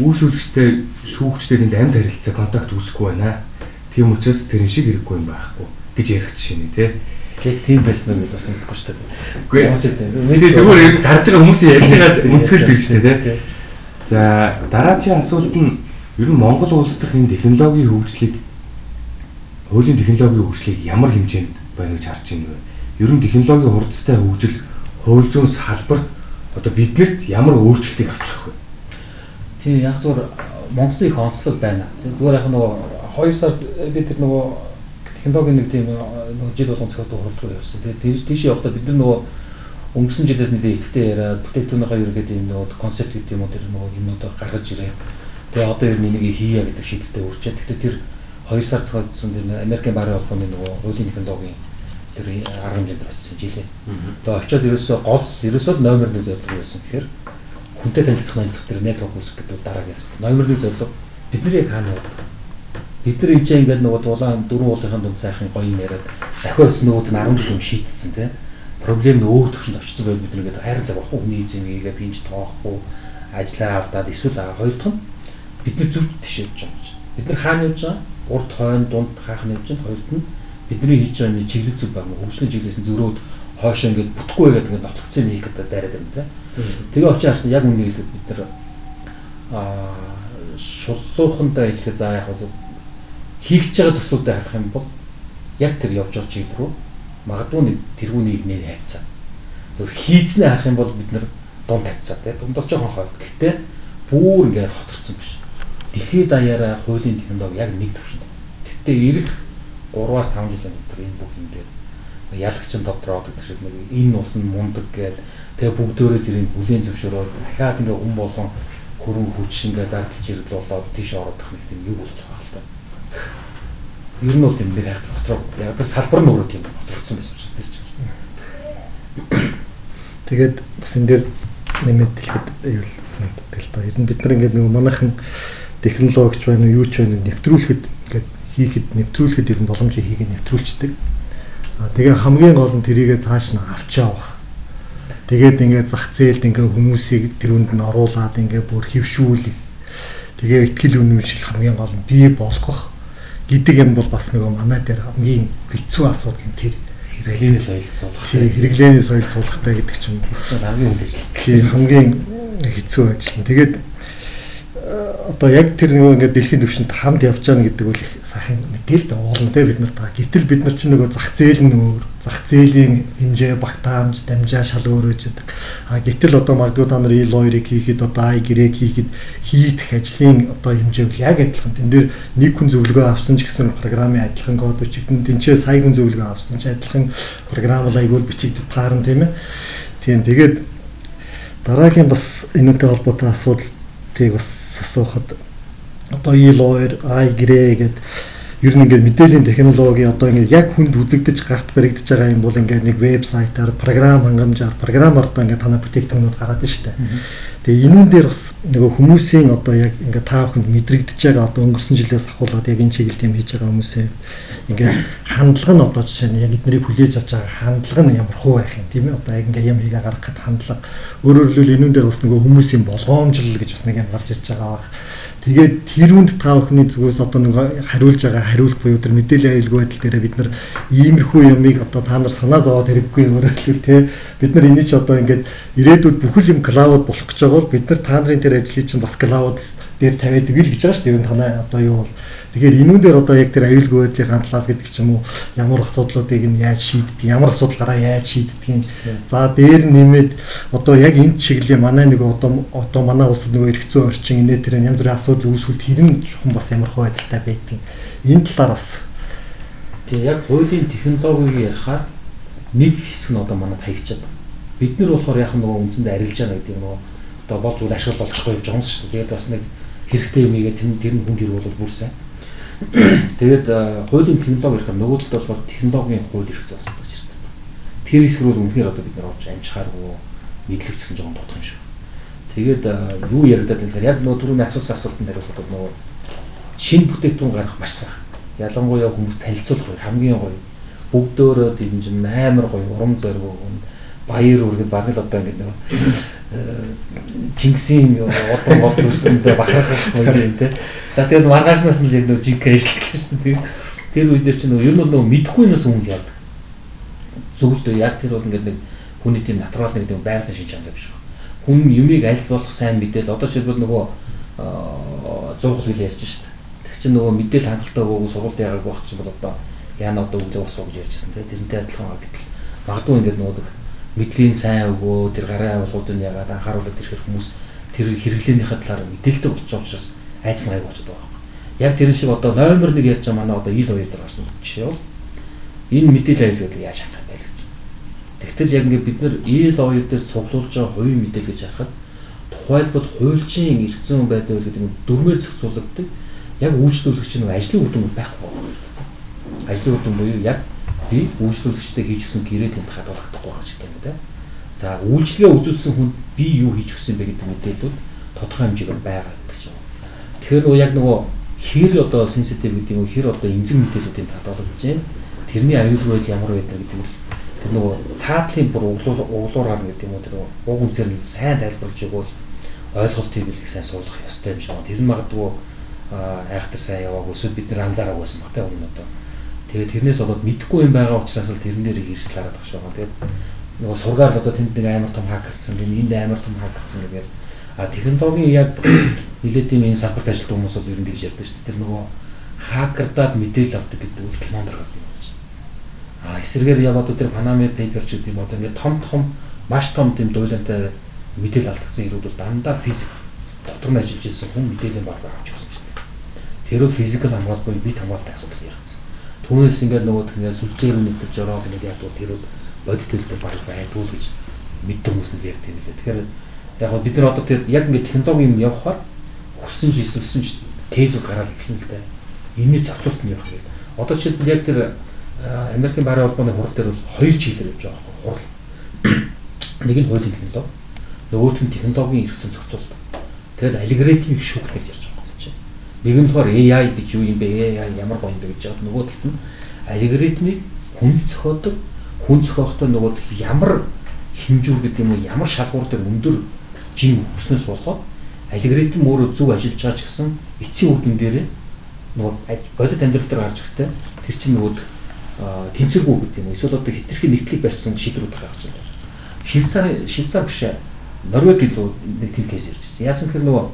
үүшүүлэгчтэй шүүгчтэй тэнд амьд харилцаа контакт үүсэхгүй байна. Тийм учраас тэрэн шиг хэрэггүй юм байхгүй гэж ярих жишээ нэ тий. Яг тийм байсан нь бас мэдгүй шүү дээ. Үгүй ээ. Зүгээр гарч байгаа хүмүүсийн ярьж байгаа үнцгэл тэр шүү дээ тий. За дараагийн асуулт нь ер нь Монгол улс дахь энэ технологийн хөгжлийг хуулийн технологийн хөгжлийг ямар хэмжээнд байна гэж харж байна вэ? Ер нь технологийн хурдтай хөгжил хууль зүйн салбарт одоо биднэрт ямар өөрчлөлтийг авчих вэ? Тийм яг зөвөр Монголын их онцлог байна. Зүгээр яг нөгөө 2 сар бид тэр нөгөө технологийн нэг тийм нөгөө жил болгон цогтой хуралдаар явсан. Тэгээд тийш явахдаа бид нар нөгөө өнгөрсөн жилээс нэлээд ихтэй яриад бүтээгдэхүүнийхаа ерөөд тийм нөгөө концепт гэдэг юм уу тэр нөгөө юмнуудаа гаргаж ирээ. Тэгээ одоо ер нь энийг хийя гэдэг шийдэлтэй үрчээ. Гэхдээ тэр 2 сар цогцсон тэр Америкийн барын холбооны нөгөө хуулийн технологийн тэр арга хэмжээнд очсон жилээ. Тэгээ очиод ерөөсөө гол ерөөсөө номер 1 зорилго байсан гэхээр хүнтэй танилцах манцх тэр network үүсгэх гэдэг дараагийн асуулт. Номер 1 зорилго бидний яг хаана байдаг? Бид нар энэ ингээл нөгөө дулаан дөрвөн уулынхаа дунд сайхан гоё юм яриад дахиад нөгөөд нь 10 жил юм шийтсэн тийм проблем нь өөр төвшөнд очсон байл бид нэгээд хайрын цаг авахгүй хүний эзэм ийгээд инж тоохгүй ажиллаа алдаад эсвэл хоёр дахь нь бид нар зүрх тийш явж байгаа юм. Бид нар хаана явж байгаа? Урд хойно дунд хаах нь хоёрт нь бидний хийж байгаа нэг чиглэл зүг байна. Хөгжлийн чиглэлээс зөрөөд хоошоо ингээд бүтггүй гэдэг ингээд нотлогцсон юм хийхэд байраад байна тийм. Тэгээ очиж харсан яг үнийг хэлэхэд бид нар аа шулуухандаа хэлэхэд за яг хийгч байгаа төслүүдэд харах юм бол яг тэр явж байгаа чиглэл рүү магадгүй нэг тэргүүнийг нэр хайцаа. Зөв хийцнээ харах юм бол бид нар дунд тавьцаа тийм. Дундаас жоохон хойд. Гэхдээ бүр ингээд хоцорсон биш дэлхийд даяараа хуулийн технологи яг нэг төвшөнд. Гэтэ ирэх 3-аас 5 жилийн дотор энэ бүх ингээд ялагчин дотроо гэдэг шиг нэг энэ улс нь мундаг гэдэг тэгээ бүгдөө тэрийг бүлээн зөвшөөрөөд дахиад ингээ хүн болгон хөрөн хүч ингээ зардалж ирэл болоод тийш орох нэг тийм юу болох байх л та. Ер нь бол тийм нэг хайх хоцрог яг тэр салбар нь өөрөө тийм хоцрогдсон байсан учраас тэр чинь. Тэгээд бас энэ дээр нэмээд хэлэхэд аюул санагддаг л да. Ер нь бид нар ингээд нэг манайхан технологич байна уу юу ч байна нэвтрүүлэхэд ингээд хийхэд нэвтрүүлэхэд ер нь боломжийг хийгээд нэвтрүүлцдэг. А тэгээ хамгийн гол нь тэрийгэ цааш нь авч явах. Тэгээд ингээд зах зээлд ингээд хүмүүсийг тэрүүнд нь оруулаад ингээд бүр хөвшүүлэх. Тэгээ ихтгэл үнэмшил хамгийн гол нь бий болгох. гэдэг юм бол бас нөгөө манай дээр хамгийн хэцүү асуудал нь тэр хэрэглээний соёл суулгах. тий хэрэглээний соёл суулгахтай гэдэг ч юм уу. хамгийн хүнд ажил. Тий хамгийн хэцүү ажил. Тэгээд одоо яг тэр нөгөө ингээд дэлхийн төвшөнд хамт явж байгаа гэдэг бол их сайхан мэдээлэл уулна те бид нар та. Гэтэл бид нар чинь нөгөө зах зээл нь өөр. Зах зээлийн хэмжээ багтаамж дамжаа шал өөр гэж байдаг. А гэтэл одоо магадгүй та нар E-lawyer-ыг хийхэд одоо I-гэрэг хийхэд хийх ажлын одоо хэмжээ яг адилхан. Тэн дээр нэг хүн зөвлөгөө авсан ч гэсэн програмын адилхан код бичигдэн тэнцээ сая хүн зөвлөгөө авсан ч адилхан програм бол айгуул бичигдэд таарна тийм ээ. Тийм тэгээд дараагийн бас энэтэй холбоотой асуудлыг бас асуухад одоо E-lawyer, I-гэрээ гэдэг ер нь ингээд мэдээллийн технологи одоо ингээд яг хүнд үзэгдэж гарт баригдаж байгаа юм бол ингээд нэг вебсайтаар програм хангамжаар програмаар одоо ингээд танай бүтээгдэхүүнүүд гараад штэ. Тэгээ энүүн дээр бас нөгөө хүмүүсийн одоо яг ингээд та бүхэнд мэдрэгдэж байгаа одоо өнгөрсөн жилээс ахуулаад яг энэ чиглэлд юм хийж байгаа хүмүүсийн ингээд хандлага нь одоо жишээ нь яг эднэрийг хүлээж авч байгаа хандлага нь ямар хуу байх юм? Тийм ээ одоо яг ингээд юм хийгээ гаргах гэд хандлага. Өөрөөр хэлбэл энүүн дээр бас нөгөө хүмүүсийн болгоомжлол гэж бас нэг юм гарч ирж байгаа. баг Тэгээд тэр үнд та бүхний зүгээс одоо нэг хариулж байгаа хариулт буюу тэр мэдээллийн аюулгүй байдал дээр бид нар иймэрхүү юмыг одоо та нар санаа зовоод хэрэггүй өөрөлдөл те бид нар энийг ч одоо ингээд ирээдүйд бүхэл юм клауд болох гэж байгаа бол бид нар та нарын тэр ажлыг чинь бас клауд дээр тавиад өгөл гэж байгаа шүү дээ. Ер нь танай одоо юу бол Тэгэхээр энүүн дээр одоо яг тэр аюулгүй байдлын талаас гэдэг ч юм уу ямар асуудлуудыг нь яаж шийддэг, ямар асуудал гараа яаж шийддэг. За дээр нэмээд одоо яг энэ чиглэлийн манай нэг одоо одоо манай улсад нөгөө эргэцүү орчин инээ тэр янз бүрийн асуудал үүсвэл тэр нь жоохон бас ямар хөө байдалтай байдгийг энэ талаар бас Тэгээ яг хуулийн технологиг ярихаар нэг хэсэг нь одоо манай хаягчаад бид нар болохоор яг нөгөө үндсэндээ арилж байгаа гэдэг нөгөө одоо болж үл ашигла болчихгүй явж байгаа юм шүү. Тэгээд бас нэг хэрэгтэй юм игээ тэр тэр хүн хэрэг бол бүр сайн. Тэгээд хуулийн технологи ярих нөгөө талд болохоор технологийн хууль зүйн асуудал гэж байна. Тэр хэсэг рүү үнэхээр одоо бид нар орж амжихааргүй мэдлэгдсэн жоохон тодох юм шиг. Тэгээд юу яриад байгаа юм яг нөгөө түрүүний асуусан асуултанд хариулахад нөгөө шинэ бүтээгдэхүүн гаргах маш сайхан. Ялангуяа хүмүүс танилцуулах хамгийн гоё. Бүгдөөрөө дэмжин амар гоё урам зориг өгөн баяр үргэд баг л одоо ингэ нөгөө Чингисийн удан гол төрсөндөө бахархах юм те. За тэгээд маргаашнаас нь яг нөгөө жинк шүү дээ. Тэр үед дээр чинь ер нь нөгөө мэдхгүй юмс хүн яд. Зөвлөдөө яг тэр бол ингээд нэг хүний тийм натурал нэг тийм байгалийн шинж чанар биш. Хүн юмыг аль болох сайн мэдээл одоо жишээлбэл нөгөө зуухал гэж ярьж дээ. Тэр чинь нөгөө мэдээл хангалттай өгөөгүй сургуульд яагаад байх чинь бол одоо яана одоо өглөө босоо гэж ярьжсэн те. Тэрнтэй адилхан гэтэл магадгүй ингээд нөгөө мэдлийн сайн өгөө тэр гарын авилгуудыг ягаад анхааруулад ирэхээр хүмүүс тэр хэрэглээнийхээ талаар мэдээлэлтэй болчих учраас айц наяг болчиход байгаа байхгүй. Яг тэр шиг одоо номер 1 ярьж байгаа манай одоо ил хоёр дээр гарсан жишээ бол энэ мэдээлэл аюулгүй яаж хангах байл гэж. Тэгтэл яг ингээд бид нар ил хоёр дээр цуглуулж байгаа хувийн мэдээлэл гэж харахад тухайлбал хуульчийн эрхцэн байдал гэдэг нь дөрмээр зохицуулагддаг. Яг үйлчлүүлэгч нэг ажлын үр дүн байхгүй байна. Ажлын үр дүн буюу яг би үйлчлүүлэгчтэй хийж өгсөн гэрээ тэнд хадгалагдахгүй байгаа ч гэдэг юм да. За үйлчлэгээ үзүүлсэн хүнд би юу хийж өгсөн бэ гэдэг мэдээлэлүүд тодорхой хэмжээгээр байгаа гэдэг ч юм. Тэгэхээр нөгөө яг нөгөө хэр одоо сенситив гэдэг юм хэр одоо эмзэг мэдээллүүдийн хадгалагдаж байна. Тэрний аюулгүй байдал ямар байдаг гэдэг нь тэр нөгөө цаадлын бүр углуураар гэдэг юм уу тэр уг үнцээр нь сайн тайлбарлаж өгвөл ойлголт хийвэл сайн суулгах ёстой юм шиг байна. Тэр нь магадгүй айхтар сайн яваагүй эсвэл бид нэр анзаараагүй байсан баг те өмнө одоо Тэгээд тэрнээс болоод мэдхгүй юм байгаа учраас л тэрэн дээр хэрэгсэл хараад багш байгаа. Тэгээд нөгөө сургаар л одоо тэнд нэг амар том хакерцсан, би энд амар том хакерцсан гэдэг. А технологийн яг нэлээд тийм энэ салбарт ажилладаг хүмүүс бол ер нь тэгж ярьдаг шүү дээ. Тэр нөгөө хакердаад мэдээлэл авдаг гэдэг үл командор гэдэг юм байна. А эсрэгээр яг одоо тэр Panama Papers гэдэг юм одоо ингээд том том маш том тийм дуйлантай мэдээлэл алдсан хэрүүд бол дандаа физик дотор нь ажиллаж ирсэн хүн мэдээллийн базар авч явсан ч гэдэг. Тэр үл физикал хамгаалалт буюу бит хамгаалалтын асуудал. Түүнээс ингээд нөгөө тэгээ сүлжээр мэдэрч ороод нэг яг бол тэр бол бодит төлөвтэй баг байдгүй гэж мэддэг хүмүүс нь ярьд юм лээ. Тэгэхээр яг бид нар одоо тэр яг ингээд технологи юм явахаар хүссэн ч эсвэл ч тезүүд гараад эхэлнэ л дээ. Энэний зарцуулт нь явах гэдэг. Одоо жишээлбэл яг тэр Америкийн байрны холбооны хурал дээр бол хоёр чиглэлээр явж байгаа байхгүй хурал. Нэг нь хуулийн технологи, нөгөөх нь технологийн эргэцэн зохицуулалт. Тэгэл алгоритмик шүүх гэж ярьж Нэг нь болохоор AI гэж юу юм бэ? AI ямар гоё юм бэ гэж байгаа. Нөгөө талд нь алгоритмыг хүн зохиодог. Хүн зохиохдоо нөгөө ямар хэмжүүр гэдэг юм уу? Ямар шалгуур дээр өндөр жин өснөөс болоод алгоритм өөрөө зөв ажиллаж байгаа ч гэсэн эцсийн үр дүн дээр нөгөө бодит амьдрал дээр гарч ирэхдээ тэр чинь нөгөө тэнцвэргүй гэдэг юм. Эсвэл одоо хитрхи нэгтлийг барьсан шийдвэрүүд гаргаж байна. Швейцар Швейцар биш. Норвег илүү нэг тийм кейс иржсэн. Яасан гэхээр нөгөө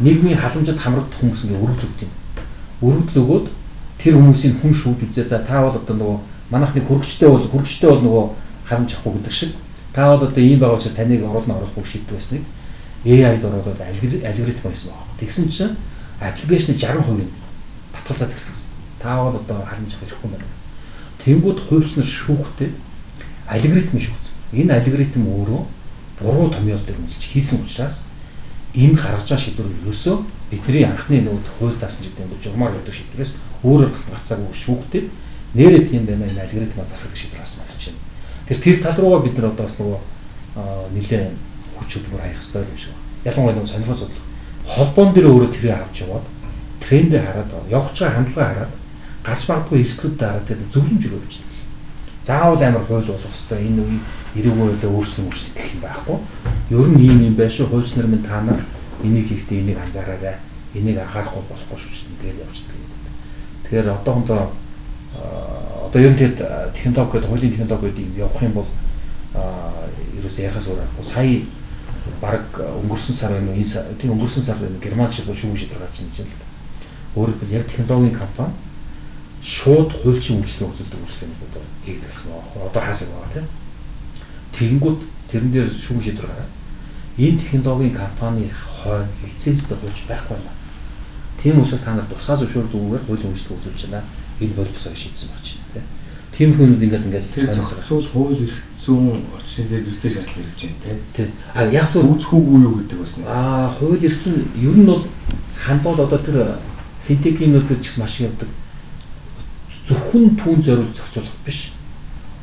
нийгмийн халамжид хамрагдах хүмүүс ингээ өргөдлөгд юм. Өргөдлөгөөд тэр хүмүүсийн хүн шүүж үзээ. За та бол одоо нөгөө манайх нэг хөргөчтэй бол хөргөчтэй бол нөгөө халамж авахгүй гэдэг шиг. Та бол одоо ийм байгаа учраас таныг оруулна оруулахгүй шийддэг байсныг AI-д оруулаад алгоритм байсан байна. Тэгсэн чинь аппликейшны 60% нь татгалзаад гисэн. Та бол одоо халамж авах хэрэггүй байна. Тэнгүүд хуульч нар шүүхтэй алгоритм шүүцсэн. Энэ алгоритм өөрөө буруу томьёол дээр үнэлж хийсэн учраас энэ гаргаж байгаа шийдвэр ерөөсөө бидний анхны нөгөө хууль заасан гэдэг нь журмаар гэдэг шийдвэрээс өөрөөр гарцаагүй шүүхтэй нэрээ тийм байна энэ алгоритм засах шийдвэр гарсан гэж байна. Тэр тэр тал руугаа бид нар одоо бас нөгөө нэлээд хүч хөдөлмөр хаях хэрэгтэй юм шиг байна. Ялангуяа нөгөө сонирхол судлах холбоон дээр өөрөө тэрийг авч яваад трендээ хараад явж байгаа хандлагаа хараад гарч магадгүй эрсдлүүд дараад тэгээд зөвлөмж өгөө бичдэг. Заавал амар хууль болох хэвээр энэ үе эрүүг үйлээ өөрчлөн өөрчлөх гэх юм байхгүй. Ер нь ийм юм байшгүй хуульч нар минь та нар энийг хийхдээ энийг анзаараарай. Энийг анхаарахгүй болохгүй шүү дээ. Тэгээд явчихдаг. Тэгэхээр одоохондоо одоо ер нь тэгэд технологи гэдэг хуулийн технологиуд юм явах юм бол ерөөсөө ярахаас өөр аргагүй. Сая баг өнгөрсөн сар байна уу? Энэ тийм өнгөрсөн сар Герман шиг шүүмж шийдвэр гарч ирж байна л да. Өөрөөр хэлбэл яг технологийн компани шууд хуульчин үйлчлэл үзүүлдэг үйлчлэлүүд одоо хийгдэлсэн байгаа. Одоо хаасаг байгаа тийм. Тэгэнгүүт тэрэн дээр шүүм шийдвэр гараад энэ технологийн компани хойно лицензтэй болж байхгүй байна. Тийм учраас та нар тусгай зөвшөөрөлгүйгээр хуулийн үйлчлэл үзүүлж байна. Энэ бол тусгай шийдсэн байна тийм. Тийм хүмүүс ингээд ингээд зохицуул хууль эрх зүүн орчин дээр хэрэгцээ шаардлага гэж байна тийм. А яг зөв үзэхүүгүй юу гэдэг бас нэ. Аа хууль эрх зүүн ер нь бол хандлууд одоо тэр финтекинуудад ч гэсэн маш явдаг зөвхөн түүн зориулж зохицуулах биш.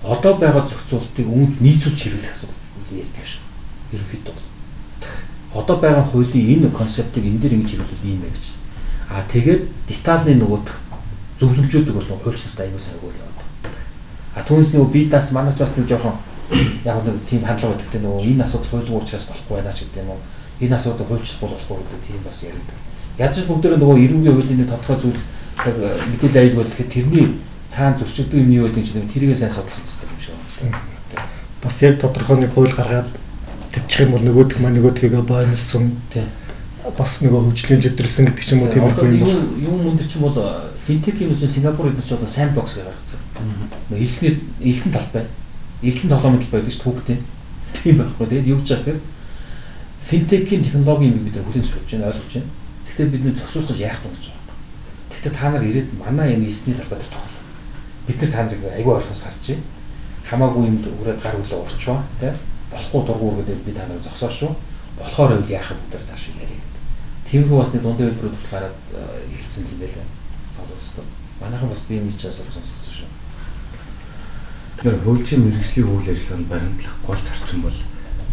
Одоо байгаа зохицуултыг үүнд нийцүүлж хэрэглэх асуудал ярьдаг шүү. Ерөнхийдөө бол. Одоо байгаа хуулийн энэ концептыг энэ дээр ингэж хэрэглүүл юм бэ гэж. Аа тэгээд детальны нөгөөд зөвлөмжүүдийг бол хуульч нарт аягүй өгөөл яваад. А түүнээс нөгөө би тас манайч бас нэг жоохон яг нэг тийм хандлага байдаг те нөгөө энэ асуудал хуулийн учраас болохгүй байна ч гэдэг юм уу. Энэ асуудал хуульч болохгүй гэдэг тийм бас яриад. Ядаж бүгдөө нөгөө эрүүгийн хуулийн тодорхой зүйл мэдээлэл аяг бол тэгэхээр тэрний цаана зөрчилдөг юм юу гэдэг чинь тэрийг сайн судлах хэрэгтэй юм шиг байна. Бас яг тодорхой нэг хууль гаргаад тавьчих юм бол нөгөөдх маань нөгөөдхийгөө боонсон. Бас нөгөө хөгжлийн зөвдөрсөн гэдэг ч юм уу тиймэрхүү юм бол юм мөн чинь бол финтек юм чинь Сингапур эдгээр ч одоо сандбокс гаргацсан. Нөгөө элсний элсэн талбай. Элсэн тоглоомын талбай гэдэг чинь түүхтэй. Тийм байхгүй тэгээд юу ч яах вэ? Финтекийн технологи юм бид хүлээн зөвшөөрч байна ойлгож байна. Тэгэхээр бид нэ зөксүүлж яах вэ гэж Гэтэ та нар ирээд манай энэ эсний талбай дээр тоглоо. Бид нар та нарыг айгүй ойлгохос харж байна. Хамаагүй юмд үрээд гар үлээ урчваа тий. Болохгүй дургуур гэдэг би та нарыг зогсоо шүү. Болохоор үйл яах вэ гэдэг цааш ярив. Тиймэрхүү бас нэг дундын хэлбэрүүд хүртэл гараад хэлсэн юм байлаа. Одоо манайхан бас ийм нэг чаас сонсгосон шүү. Тэгэхээр хөгжлийн мэрэгжлийн үйл ажиллагаанд баримтлах гол зарчим бол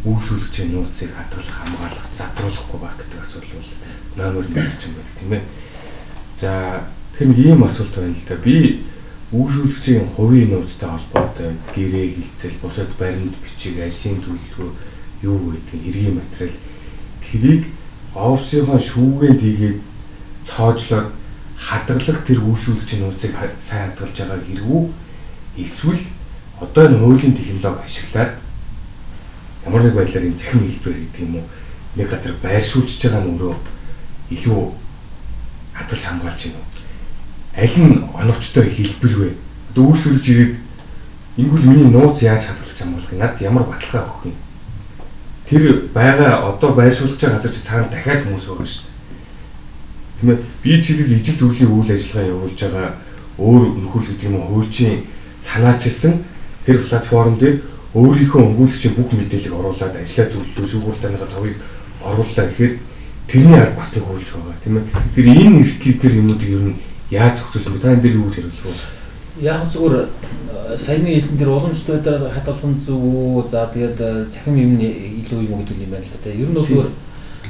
үүсүүлэгчийн нууцыг хадгалах, хамгаалах, задруулахгүй байх гэдэг асуудал бол номер 1 зарчим байдаг тийм ээ. За тэр ийм асуулт байна л да. Би үүшүүлэгчийн хувийн нууцтай холбоотой гэрээ хилцэл, бусад баримт бичиг, ажлын төлөвлөгөө юу гэдэг хэргийн материал. Тэрийг офсынхоо шүүгээд хийгээд цоожлоод хадгалах тэр үүшүүлэгчийн нууцыг сайн хадгалж байгаа хэрэггүй. Эсвэл одоо энэ хуулийн технологи ашиглаад ямар нэг байдлаар энэ захим хэлбэр гэдэг юм уу? Нэг газар байршуулж байгаа нь өөрөө илүү хамгаалж байна уу? Аль нь оновчтой хэлбэр вэ? Одоо үүсвэлж ирээд ингүүл миний нууц яаж хадгалж хамгаалах юм? Над ямар баталгаа өгөх юм? Тэр байгаа одоо байршуулж байгаа газар чи цаана дахиад хүмүүс байгаа шүү дээ. Тийм ээ би чиглэл ижил төрлийн үйл ажиллагаа явуулж байгаа өөр нөхөрлөл гэдэг юм уу хуульчийн санаачилсан тэр платформ дээр өөрийнхөө өнгөлөгчийн бүх мэдээллийг оруулаад ажиллаа төлөвлөж шүүгүүр таныгаа товыг орууллаа гэхээр тэрний ард бас нэг хөрулж байгаа тийм ээ. Тэр энэ эрсдлийг тэр юмнуудыг ер нь яаж зохицуулсан бэ? Та энэ дээр юу гэж хариулах вэ? Яг зүгээр э, саяны хэлсэн тэр уламжлалт нь зөв үү? За тэгээд э, цахим юм илүү юм гэдэг юм байна л да. Ер нь бол зүгээр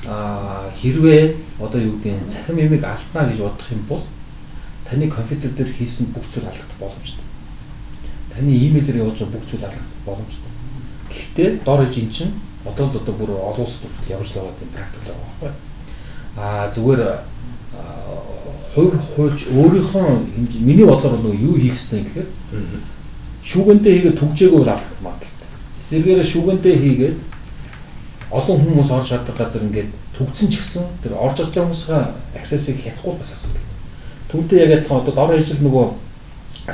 а хэрвээ одоо юу гэдгийг цахим ямиг алдна гэж бодох юм бол таны компьютер дээр хийсэн бүх зүйл алдах боломжтой. Таны имэйлээр явуулж байгаа бүх зүйл алдах боломжтой. Гэхдээ дор иж эн чинь одоо л одоо бүр олон улсад хүртэл явж байгаа тийм практик байгаа байхгүй. Аа зүгээр хувь хуульч өөрийнхөө миний бодлоор бол юу хийх ёстой гэхээр шүүгэнтэй хийгээд түгжээгүй бол авах магадaltaй. Эсвэргээр шүүгэнтэй хийгээд олон хүмүүс орж чаддаг газар ингээд төгцсөн ч гэсэн тэр орж ирж байгаа хүмүүсийн access-ыг хятахгүй бас асуудал. Түүнтэй яг адилхан одоо дор хаяжл нөгөө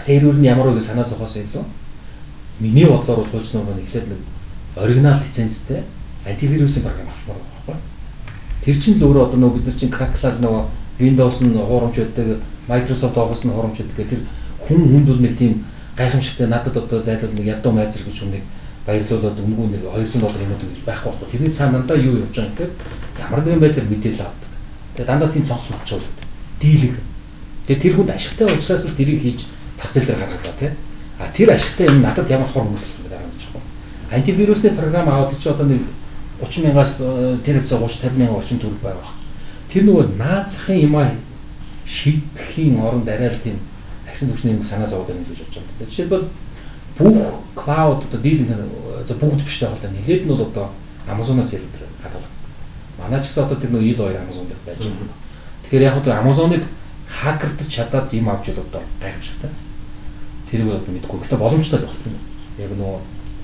сервер нь ямар вэ гэж санаа зовхоос илүү миний бодлоор бол хууч нурмаа эхлээд нэг оригинал лицензтэй антивирусын програм авчмаар байгаа байхгүй. Тэр чинь л өөрөө одоо нөгөө бид нар чинь crack-лал нөгөө Windows нь хуурамч байдаг, Microsoft Office нь хуурамч байдаг. Тэр хүн хүнд бол нэг тийм гайхамшигтай надад одоо зайлшгүй нэг ядуу майзэр гэж хүнийг баярлуулад өнгөө нэг 200 доллар юмуд гэж байх байхгүй. Тэрний цаанандаа юу явж байгаа гэхээр ямар нэгэн байдлаар мэдээлэл авдаг. Тэгээ дандаа тийм цонхол болчихвол дийлэг. Тэгээ тэр хүнд ашигтай учраас л тэрийг хийж зах зээл дээр гаргадаг тий. А тэр ашигтай юм надад ямар хор мөрлөх юм дараа гэж байна. Антивирусны програм аваад чи одоо нэг 30 мянгаас тэр хэвцээ 30 50 мянган орчим төгрөг байгаа. Тэр нөгөө наацхийн юм аа шийдэхийн оронд арай л тийм агсан түвшний санаа зовоод байна гэж бодож байна. Жишээлбэл бүх cloud одоо дийлэн одоо бүгд биш байгаа л да нэлээд нь бол одоо Amazon-аас сервер хадгалах. Манай ч гэсэн одоо тэр нөгөө ил хоёр Amazon дээр байж байгаа. Тэгэхээр яг одоо Amazon-ыг хакердж чадаад юм авч бол одоо гайхамшигтай. Тэрийг одоо мэдгүй. Гэхдээ боломжтой байх юм. Яг нөгөө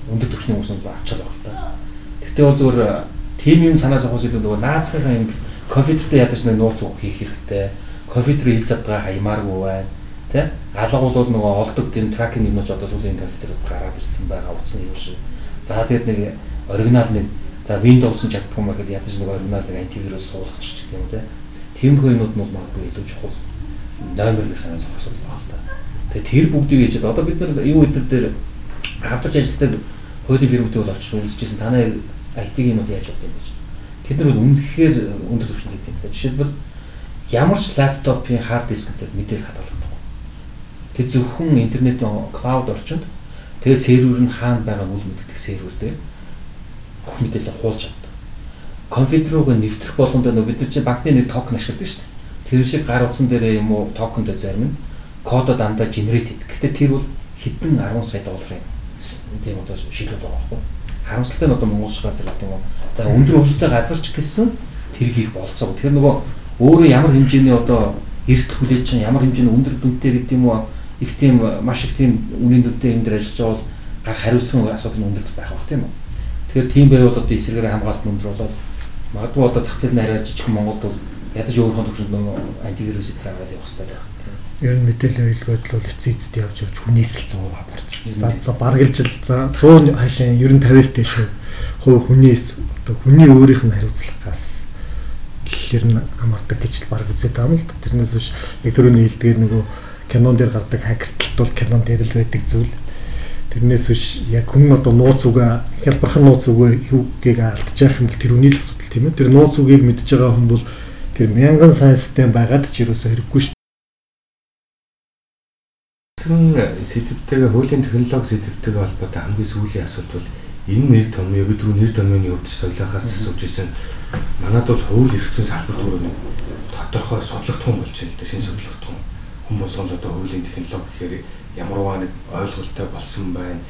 өндөр түвшний хүмүүс нь авчаал байх л та. Гэхдээ бол зөвхөн тим юм санаа зовхоос илүү нөгөө наацхын юм компьютертэй ядаж нэг нууц үг хийх хэрэгтэй. Компьютер хэл задгаа хаймааргүй байна. Тэ? Алга бол нөгөө олдог тийм тракинг юмнууд одоо сүүлийн компьютерд гараад ирсэн байгаа утасны юм шиг. За тэгээд нэг оригинал нэг за Windows нь чаддгүй маа гэхэд ядаж нэг оригинал нэг антивирус суулгачих гэх юм тэ. Тиймэрхүү юмнууд нь магадгүй илүү чухал номер нэг санаа зовх асуудал байна л та. Тэгээд тэр бүгдийг хийж одоо бид нар юу өдөр дээр авдарч ажилладаг хуулийн фирмүүдтэй бол очиж үзчихсэн танай IT-ийн юмуд яаж явдаг юм гэж Тэд нар бол үнэхээр өндөр түвшинд гэдэг. Жишээлбэл ямар ч лаптопын хард дисктэй мэдээлэл хадгалагдав. Тэг зөвхөн интернетийн клауд орчинд тэгээ сервер нь хаана байгаа үл мэддэг сервер дээр бүх мэдээлэл хуулж чаддаг. Компьютер руугаа нэвтрэх болгондоо бид нар чинь банкны нэг токен ашигладаг шүү дээ. Тэр шиг гар утсан дээр юм уу токен дээр зарим нь кодо дандаа генерит хийдэг. Гэхдээ тэр бол хэдэн 10 сая долларын тийм одоо шилүүд байгаа байхгүй харамсалтай нь одоо Монголч газар гэдэг юм уу. За өндөр хөгжөлтэй газар ч гэсэн тэр хийх болцоо. Тэгэхээр нөгөө өөрөө ямар хэмжээний одоо эрсдэл хүлээж чинь ямар хэмжээний өндөр дүнтэй гэдэг юм уу их тийм маш их тийм үнийн дүнтэй энэ дэр ажиллаж бол гар хариуцсан асуудал нь өндөр байх бах тийм үү. Тэгэхээр тийм байвал одоо эсрэгээр хамгаалалт өндөр болоод магадгүй одоо зах зээл нь арай жижиг Монголд бол ядаж өөрийнхөө төвшөнд нөгөө антивирусыг тавиад явах хэрэгтэй байх ер нь мэдээлэл хэлбэл бол эцсийн эцэд явж явж хүнээс л 100 аварч. За за бараг л жил за 100 хашаа ер нь 50-аас дээш хувь хүнээс одоо хүний өөрийнх нь хариуцлагаас тэр нь хамаардаг гэж л бараг үзээд байгаа юм л да. Тэрнээс биш яг түрүүний хэлдгээр нөгөө кинон дээр гардаг хакертлт бол кинон дээр л байдаг зүйл. Тэрнээс биш яг хүн одоо нууц үгээ хялбархан нууц үгээ юугийг алдчих юм бол тэр үний л асуудал тийм ээ. Тэр нууц үгийг мэдж байгаа хүн бол тэр мянган сайн систем байгаад ч юусоо хэрэггүй ш Тэгсэн сэдвтэйгээ хуулийн технологи сэдвтэйгээ холбоотой хамгийн сүүлийн асуудал бол энэ нэр томьёо рүү нэр томьёоны өвдөж солиохоос асууж ирсэн. Манад бол хууль эрх зүйн салбар төрөний тодорхой судлагдсан болж байна л да шинэ судлагдсан. Хүн болгонд одоо хуулийн технологи гэхээр ямарваа нэг ойлголттой болсон байна.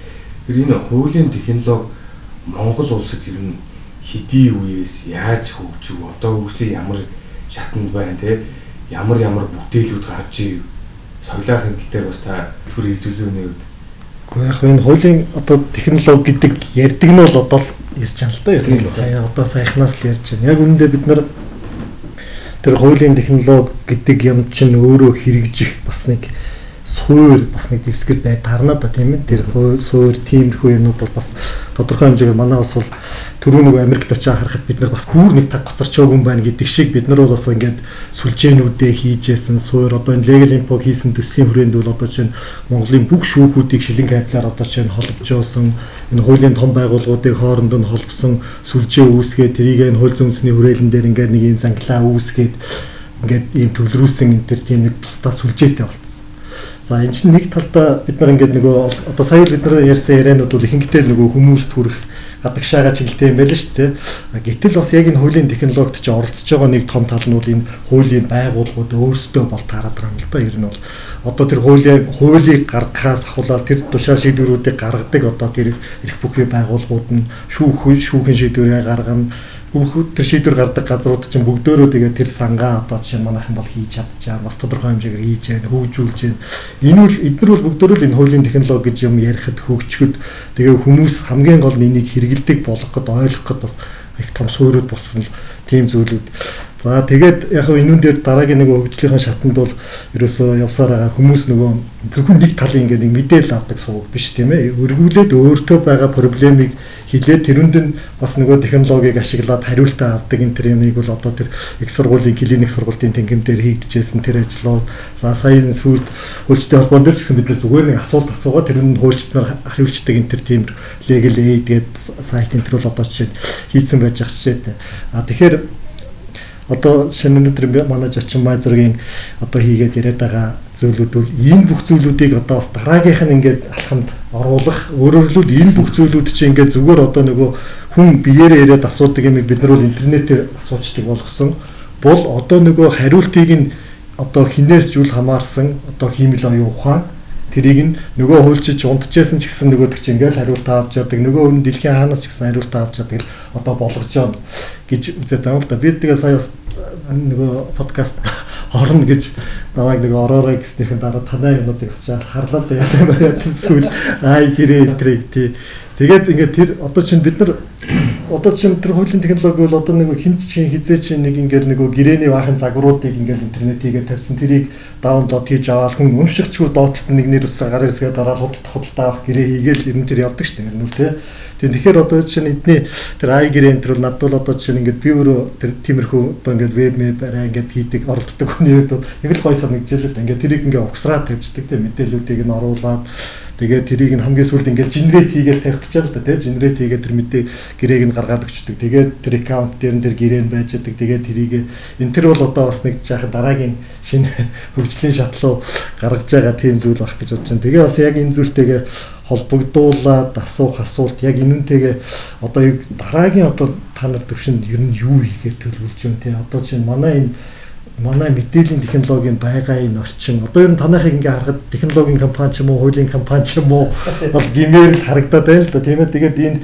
Тэр энэ хуулийн технологи Монгол улсад ер нь хэдий үеэс яаж хөгжив одоо хөгжлийн ямар шатанд байна те ямар ямар бүтээлүүд гарч ив соёлын хэмтэл дээр бас та түр иржүүлсэн үний үед. Гэхдээ яг энэ хуулийн одоо технологи гэдэг ярьдаг нь бол одоо ярьж байгаа л да. Яг сая одоо саяхнаас л ярьж байна. Яг үүндээ бид нар тэр хуулийн технологи гэдэг юм чинь өөрөө хэрэгжих бас нэг суур бас нэг дэвсгэр бай тарна да тийм ээ. Тэр суур тиймэрхүү юмнууд бол бас тодорхой хэмжээгээр манай бас бол түрүү нэг Америкт очиж харахад бид нар бас бүр нэг таг гоцорчоогүй юм байна гэдэг шиг бид нар бол бас ингээд сүлжээнүүдээ хийжсэн суур одоо энэ legal info хийсэн төслийн хүрээнд бол одоо чинь Монголын бүх шүүхүүдийг шилэн капиталаар одоо чинь холбожсэн энэ хуулийн том байгууллагуудыг хооронд нь холбосон сүлжээ үүсгээд тэрийг энэ хууль зүйнсний хүрээлэн дээр ингээд нэг юм занглаа үүсгээд ингээд ийм төлрүүлсэн энэ төр тийм нэг тусдаа сүлжээтэй болсон За энэ чинь нэг талдаа бид нар ингээд нөгөө одоо сая бид нар ярьсан яриануд бол ихэнхдээ нөгөө хүмүүст хүрэх гадагшаага чиглэлтэй юм байл шүү дээ. Гэтэл бас яг энэ хуулийн технологид чи оролцож байгаа нэг том тал нь бол энэ хуулийн байгууллагууд өөрсдөө бол таарад байгаа юм л да. Ер нь бол одоо тэр хуулийн хуулийг гаргахаас ахуулаад тэр тушаал шийдвэрүүдийг гаргадаг одоо тэр эрх бүхий байгууллагууд нь шүүх шүүхийн шийдвэрээ гаргана бүх тэр шийдвэр гардаг газрууд чинь бүгдөө тэгээд тэр сангаа одоо жишээ нь манайхан бол хийж чадчихаа. Бас тодорхой хэмжээгээр хийж байна хөгжүүлж байна энэ бол эдгээр бол бүгдөө л энэ хуулийн технологи гэж юм ярихад хөгжөхөд тэгээ хүмүүс хамгийн гол нь энийг хэрэгэлдэг болгоход ойлгоход бас их том суурьуд болсон тийм зүйлүүд За тэгээд яг хөө энүүн дээр дараагийн нэг хөгжлийнхаа шатанд бол ерөөсөө явсаар байгаа хүмүүс нөгөө зөвхөн нэг талын ингээд нэг мэдээлэл авдаг сууг биш тийм ээ. Өргүүлээд өөртөө байгаа проблемыг хилээд тэрүнд нь бас нөгөө технологиг ашиглаад хариултаа авдаг энэ тэр юмыг бол одоо тэр их сургуулийн клиник сургуулийн тэнгим дээр хийгдэжсэн тэр ажлууд за саяны сүүлд хөлжтэй холбоон дээр ч гэсэн бид зүгээр нэг асуулт асуугаад тэр нь хөлжтнөр хариулцдаг энэ тэр тийм aid гэдэг сайт энэ тэр бол одоо жишээд хийцэн байж ах жишээтэй. А тэгэхээр одоо шинэ өнөөдөр манай Жочин Май зургийн одоо хийгээд яриад байгаа зүйлүүд бол энэ бүх зүйлүүдийг одоо бас дараагийнх нь ингээд алхамд оруулах өөрөөр хэлбэл энэ бүх зүйлүүд чинь ингээд зүгээр одоо нөгөө хүн биеэрээ яриад асуудаг юм бид нар бол интернетээр асуучдаг болгосон. Бол одоо нөгөө хариултыг нь одоо хинээс зүйл хамаарсан одоо хиймэл оюун ухаан. Тэрийг нь нөгөө хуульчиж унтчихсэн ч гэсэн нөгөөдөг чинь ингээл хариултаа авч яадаг. Нөгөө хүн дэлхийн хаанаас ч гэсэн хариултаа авч яадаг л одоо болгож байгаа гэж үзээд байгаа л да. Би тэгээ сая бас нөгөө подкаст орно гэж намайг нэг ороорой гэснийхэн дараа танай юмнуудыг бас харлаа да яа байна тэр сүүл. Ай гэрээ эдрийг тий Тэгээд ингээд тэр одоо чинь бид нар одоо чинь тэр хуулийн технологи бол одоо нэг хин чинь хизээ чинь нэг ингээд нэг гэрээний баахан загваруудыг ингээд интернетийгээ тавьсан. Тэрийг даунлоод хийж аваад хүн өмшигчгүй доотлолт нэг нэр усаа гараа хэсгээ дараа худалдах худалдаа авах гэрээ хийгээл ер нь тэр явдаг шүү дээ ер нь үү тийм тэгэхээр одоо чинь эдний тэр ай гэрээ энэ төр надад бол одоо чинь ингээд би өөрөө тэр тиймэрхүү одоо ингээд веб мэд арай ингээд хийдэг оролддог хүний хувьд яг л гой санагдчихлээ ингээд тэрийг ингээд угсраа тавьчихдаг тийм мэдээллүүдийг нь оруулаад Тэгээд тэрийг нь хамгийн сүүлд ингээд генерейт хийгээд тавих гэж байгаа л да тийм генерейт хийгээд тэр мэдээ гэрээг нь гаргаад өгчдөг. Тэгээд тэр аккаунт дээр нь тэр гэрээ нь байж байгаа. Тэгээд тэрийг энэ тэр бол одоо бас нэг жаахан дараагийн шинэ хөгжлийн шатлуу гаргаж байгаа тийм зүйл байх гэж бодож байна. Тэгээ бас яг энэ зүйлтэйгээ холбогдуулаад асуух асуулт яг энэнтэйгээ одоо дараагийн одоо та нар төвшөнд ер нь юу хийхээр төлөвлөж байна тийм одоо чинь манай энэ манай мэдээллийн технологийн байгаа энэ орчин. Одоо ер нь танайхыг ингээ харахад технологийн компани ч юм уу хуулийн компани ч юм уу бол гимээр л харагдаад байна л да. Тийм ээ тэгээд энэ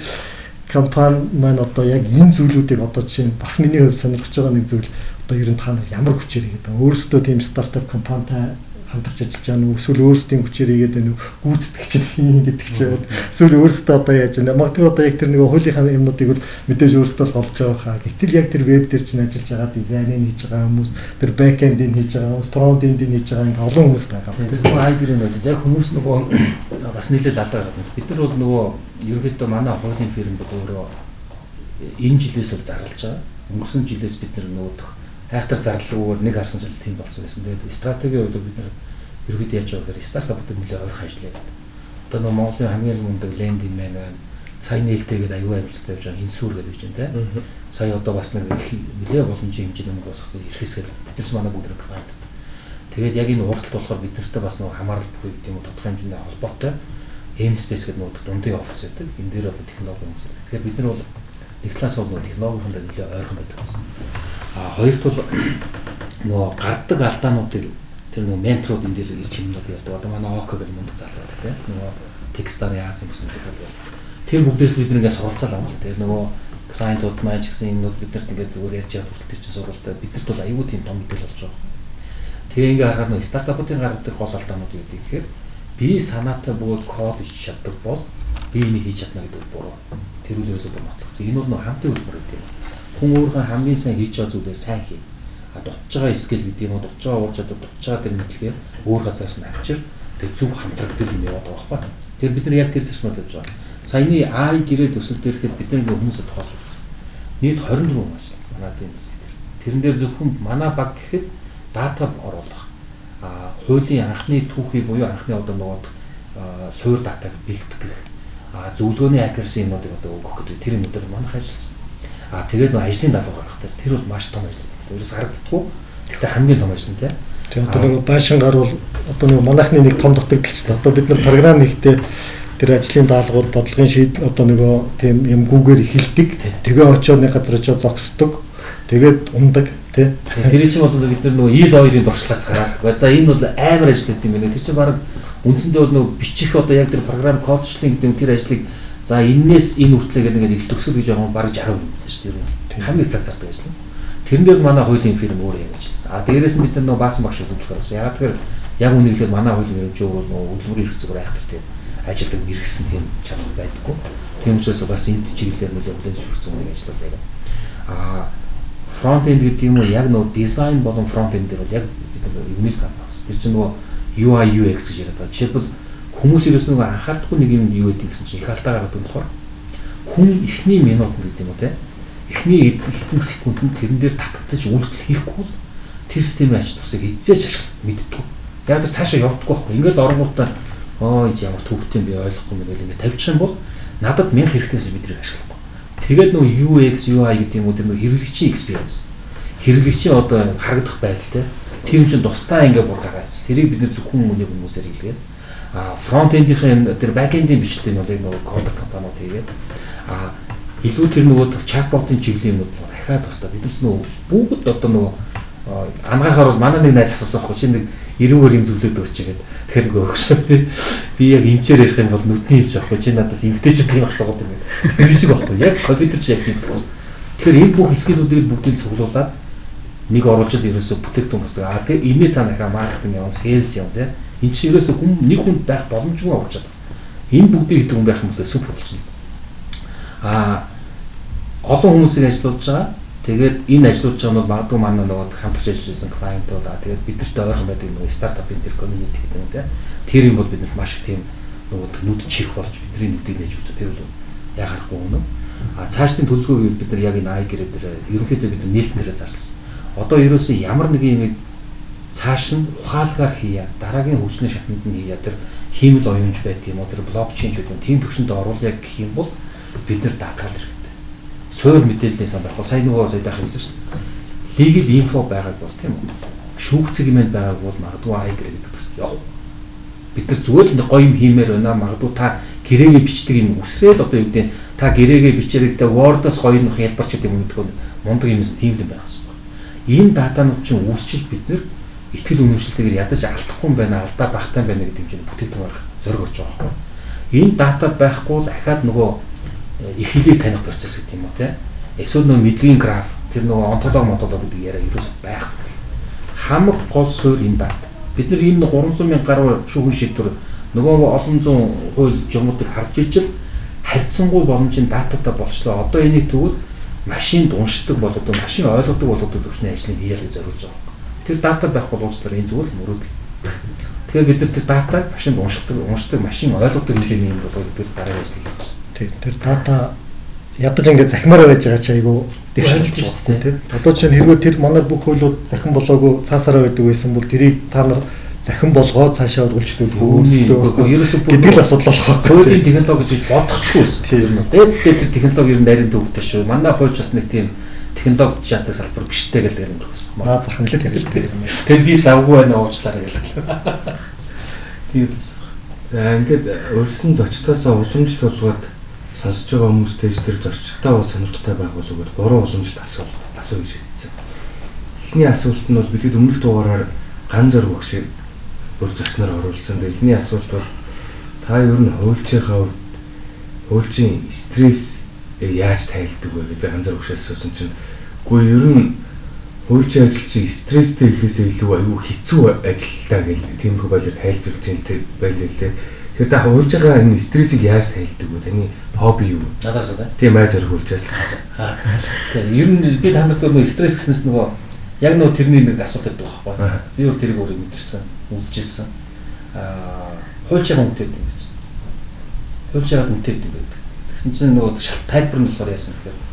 компани маань одоо яг энэ зүйлүүдийг одоо чинь бас миний хувьд сонирхож байгаа нэг зүйл. Одоо ер нь та нар ямар хүчээр хийгээд байгаа өөрсдөө тийм стартап компанитай хамтарч ажиллаж байгаа нь эсвэл өөрсдийн хүчээр игээд уу гүйцэтгэгчд хийн гэдэг ч юм. Эсвэл өөрсдөө одоо яаж байна. Магадгүй одоо яг тэр нэг хуулийнхаа юмнуудыг бол мэдээж өөрсдөө олж байгаа хаа. Гэтэл яг тэр веб дээр чинь ажиллаж байгаа дизайныг хийж байгаа хүмүүс, тэр бэкэндийг хийж байгаа хүмүүс, фронтэндийг хийж байгаа ингээ олон хүмүүс байгаа. Тэгэхээр хайбрийн бол яг хүмүүс нөгөө бас нийлэл алдаа гараад. Бид нар бол нөгөө ерөөхдөө манай хуулийн фирм бол өөрөө энэ жилээс бол зарлж байгаа. Өнгөрсөн жилээс бид нар нөгөө хайхтар зарлалгүйгээр нэг харсан жил тийм болсон байсан. Тэгээд стратегийн хувьд бид нар ерөөд яаж байгаа гэхээр стартапуудад нэлээд ойрхон ажиллая. Одоо нөгөө Монголын хамгийн мундаг лендинг мэн байна. Сая нээлттэйгээд аюул амжилттай явж байгаа инсүр гэдэг чинь тийм. Сая одоо бас нэг их нэлээд боломжийн хэмжээний мөнгө босгосон ирэх хэсгэл бид нар манай бүгд клиент. Тэгээд яг энэ уралт болохоор бид нартай бас нөгөө хамаарал бүхий гэдэг юм тодорхой хэмжээний холбоотой M space гэдэг нөгөө дундын офис гэдэг. Энэ дээр одоо технологи хүмүүс. Тэгэхээр бид нар бол нэг талаас бол технологийн нэлээд ойрхон байдаг гэсэн. Хоёрт бол нөгөө гарддаг алдаануудыг тэр нөгөө менторууд энэ дээр ирж юмнууд ярьдаг. Одоо манай ОК гэдэг мундаг залуу байдаг тийм. Нөгөө Techstar Азийн бүсэн захирал бол тэр бүгдээс бид нэгээ суралцаал авах. Тэр нөгөө клиентууд маань ч гэсэн юмнууд бидэрт ингээд зүгээр ярьж явах хүртэл чинь сурвалтай бидэрт бол аюул тийм том мэдээлэл болж байгаа. Тэгээ ингээ харахад нөгөө стартапуудын гаргадаг гол алдаанууд юу гэдэг тэгэхээр би санаатай бөгөөд код хийж чаддаг бол би энийг хийж чадна гэдэг буруу. Тэр үл ерөөсөө буруу батлах. Энэ бол нөгөө хамтын хөтөлбөр гэдэг юм. Хүн өөрөө хамгийн сайн хийж байгаа зүйлээ сайн хий дутж байгаа скил гэдэг юм уу дутж байгаа ур чадвар дутж байгаа тэр мэдлэгээ өөр газраас нь авчир тэг зөв хамтрагдал юм яваад байгаа байхгүй. Тэр бид нар яг тэр зарчмаар тавьж байгаа. Саяны AI гэрээ төсөл дээрхэд бид нар хүмүүсэд тоолж үзсэн. Нийт 24 хүн ажилласан. Манай тийм төсөл дээр. Тэрэн дээр зөвхөн манай баг гэхэд дата оруулах. А хуулийн анхны түүхийг буюу анхны одоо нөгөө суур датаг бэлтгэх. А зөвлөгөөний accuracy юмнуудыг одоо өгөх гэдэг тэр юмудаар манайх ажилласан. А тэгээд нөгөө ажлын даалгавар гаргах тэр тэр бол маш том ажил ерөөс харагддаггүй. Гэхдээ хамгийн том ажил нь тийм. Тэгээ одоо нэг байшин гар бол одоо нэг манайхны нэг том дутагдал шүү дээ. Одоо бид нар програм хийхдээ тэр ажлын даалгавар бодлогын шийдэл одоо нөгөө тийм юм гүүгээр эхэлдэг. Тэгээ очоод нэг газар очоод зогсдог. Тэгээд ундаг тий. Тэр чинь бол бид нар нөгөө ил хоёрын дуршлаас гараад. За энэ бол амар ажил гэдэг юм байна. Тэр чинь баг үндсэндээ бол нөгөө бичих одоо яг тэр програм кодчлын гэдэг тэр ажлыг за энээс энэ хүртлээ гэдэг ингээд их төгсөл гэж байгаа баг 60% юм байна шүү дээ. Хамгийн цаг зардаг ажил. Тэрэн дээр манай хуулийн фирм өөрөө яг ажилласан. А дээрээс нь бид нар нөгөө баасан багш зөвлөхөр болсон. Яг тэгэхээр яг үнэхээр манай хуулийн хэмжээ өөр нөгөө хөдөлмөрийн хэрэгцээг айхтар тийм ажилдаг мэрэгсэн тийм чадвар байдаггүй. Тийм учраас бас энд чиглэлээр нөлөө хүлээн зөвшөөрсөн нэг ажлууд яг. А фронт энд гэдэг юм уу яг нөгөө дизайн болон фронт энд дээр бол яг юуник авсан. Тэр чинь нөгөө UI UX гэж яриад байгаа. Жишээлбэл хүмүүс ерөөс нөгөө анхаардахгүй нэг юм юу гэдэг гэсэн чинь их алдаа гаргадаг болохоор хүн ихний минут гэдэг юм уу те эхний хэдэн секундэд тэрэн дээр татагдаж үйлдэл хийхгүй тэр системийн ач тусыг эзэж ашиглах мэддэг. Яг л цаашаа явдаггүй байхгүй. Ингээл оронгуудаа оо ямар төвхтэй би ойлгохгүй мэл ингээд тавьчих юм бол надад мянга хэрэгтэйс бидний ашиглахгүй. Тэгээд нөгөө UX UI гэдэг юм уу тэр нөгөө хэрэглэгчийн experience. Хэрэглэгчийн одоо харагдах байдал те тэр юм чинь тусдаа ингээд бүр гараад. Тэрийг бид зөвхөн үнийг хүмүүсээр хэлгээд фронт эндийнхэн тэр бэк эндийн бичлэг нь бол яг нөгөө кодер компаниуд хийгээд а илүү тэр нөгөө чатботын чиглэлийн юмуд дахиад тусдаа бид нар нөгөө бүгд одоо нөгөө ангахаар бол манай нэг найз асуусан байхгүй чи нэг 90-өөр юм зүйлээд өгч гэдэг. Тэгэхээр нөгөө өгш би яг эмчээр ярих юм бол нүдний эмч авахгүй чи надаас эмгтээчүүд юм асуугаад юм. Тэр шиг байхгүй яг компьютер чи яг тийм болсон. Тэгэхээр энэ бүх скиллүүдийг бүгдийг цуглуулад нэг оруулжид ерөөсө бүтээгдэхүүн босдог. Аа тэгээ имээ цаана хаа маркетинг яваа, сейлс яваа тийм. Энд чинь ерөөсө хүн нэг хүн байх боломжгүй болж байгаа. Энэ бүгдийг хийдэг хүн байх юм бол супер болж байна. Аа олон хүмүүсийг ажилуулж байгаа. Тэгээд энэ ажилуулж байгаа нь магадгүй манай нөгөө хамтарч ажилласан клиентууд аа тэгээд бидэрт ойрхон байдаг нөгөө стартапын тэр community гэдэг те. Тэр юм бол биднэрт маш их тийм нөгөө нүд чих болж бидний нүдийг нээж өгч тэр бол яг харахгүй үнэ. А цаашдын төлөвлөгөөг бид нар яг энэ ай гэрээ дээр ерөнхийдөө бид нээлтнэрээ зарласан. Одоо ерөөсөө ямар нэг юм цааш нь ухаалгаар хийя дараагийн хөгжлийн шатнд нь хийя тэр хиймэл оюунч байдаг юм уу тэр блокчейн ч гэдэг тийм төвшөнд оруулъя гэх юм бол бид нар датал хэрэг суур мэдээллийн сан байх. Сайн нөгөө сая байх хэлсэн шүү дээ. Legal info байгааг бол тийм үү? Шүүгцэг юм байгааг бол магадгүй ай гэрэг гэдэг төс явах. Бид нар зүгээр л гоё юм хиймээр байна. Магадгүй та гэрээгээ бичдэг юм үсрээл одоо юу гэдэг та гэрээгээ бичээрэгдээ Word-оос гоё нөх ялбарч гэдэг юм мэдгүй мундаг юм тийм юм байх хэрэгтэй. Энэ датанууд чинь үүсчиж бид нар ихтгэл үнэмшилтэйгээр ядаж алдахгүй юм байна, алдаа багтаа байна гэдэг хэмжээний бүтээгдэхүүн гаргах зориг орж байгаа байхгүй. Энэ дата байхгүй л ахаад нөгөө их хэлийг таних процесс гэдэг юм уу те. Эсвэл нөгөө мэдлэгийн граф тэр нөгөө онтолог монтолог гэдэг яриа ерөөс байхгүй. Хамаг гол суурь энэ дат. Бид нар энэ 300 мянга гаруй шүүхэн шийдвэр нөгөө олон зуун хууль журмуудыг харж ичил харьцангуй боломжийн дататай болчлоо. Одоо энийг тэгвэл машинд уншдаг бол одоо машин ойлгодог бол одоо төвчний ажлыг хийлгэж зориулж байгаа. Тэр дата байхгүй уучлаарай энэ зүгээр л мөрөөдөл. Тэгэхээр бид нар тэр датаг машинд уншдаг, уншдаг, машин ойлгодог хэмжээний юм бол бид дараагийн ажлыг хийж байна. Тийм тэр дата ядаж ингээд захимаар байж байгаа чи айгу дэвшилж байгаа тийм. Одоо чинь хэрвээ тэр манай бүх хуулиуд захин болоогүй цаасаараа байдаг байсан бол тэрийг та нар захин болгоо цаашаа үргэлжлүүл хөөстөө ерөөсөө гэдэг л асуудал болох байхгүй. Хуулийн технологи гэж бодохгүй байсан. Тийм. Дээд дээд тэр технологи ер нь нарийн төвтэй шүү. Манай хуульч бас нэг тийм технологи шатдаг салбар биштэй гэл юм гэсэн. Наа захин л хэрэгтэй юм. Тэр би завгүй байна уучлаарай гэл. Тийм байсан. За ингээд өрсөн зочдоосоо уламжлалт болгоод сонсож байгаа хүмүүстэй тэр зочдтой бол сонирхолтой байх болов уу гурван уламжлалт асуу асуу гэж хэлсэн. Эхний асуулт нь бол бидний өмнөх дугаараар ган зөрг багшийг бүр зочноор оруулсан. Эхний асуулт бол та ер нь хуульчийнхаа хувьд хуульчийн стресс яаж тайлдаг вэ гэдэг ган зөрг багшаас асуусан чинь үгүй ер нь хуульчийн ажилчийг стресстэй ихээсээ илүү аюу хэцүү ажилтаа гэх тиймэрхүү байлаар тайлбарлаж байлаа лээ. Тэгэхээр та хуульж байгаа энэ стрессийг яаж тайлдаг вэ? Таны хобби юу? Надаас уу? Тийм айж өргүүлжээс л. Тэгэхээр ер нь би танд нөгөө стресс гэснээс нөгөө яг нөгөө тэрний нэг асуулт байдаг байхгүй. Би өөр тэрийг өөрөө мэдэрсэн, үзчихсэн. Аа хуульч байгаа үнэтэй юм гэж. Хуульч байгаа үнэтэй юм байдаг. Тэгсэн чинь нөгөө шалт тайлбар нь болохоор яасан гэхээр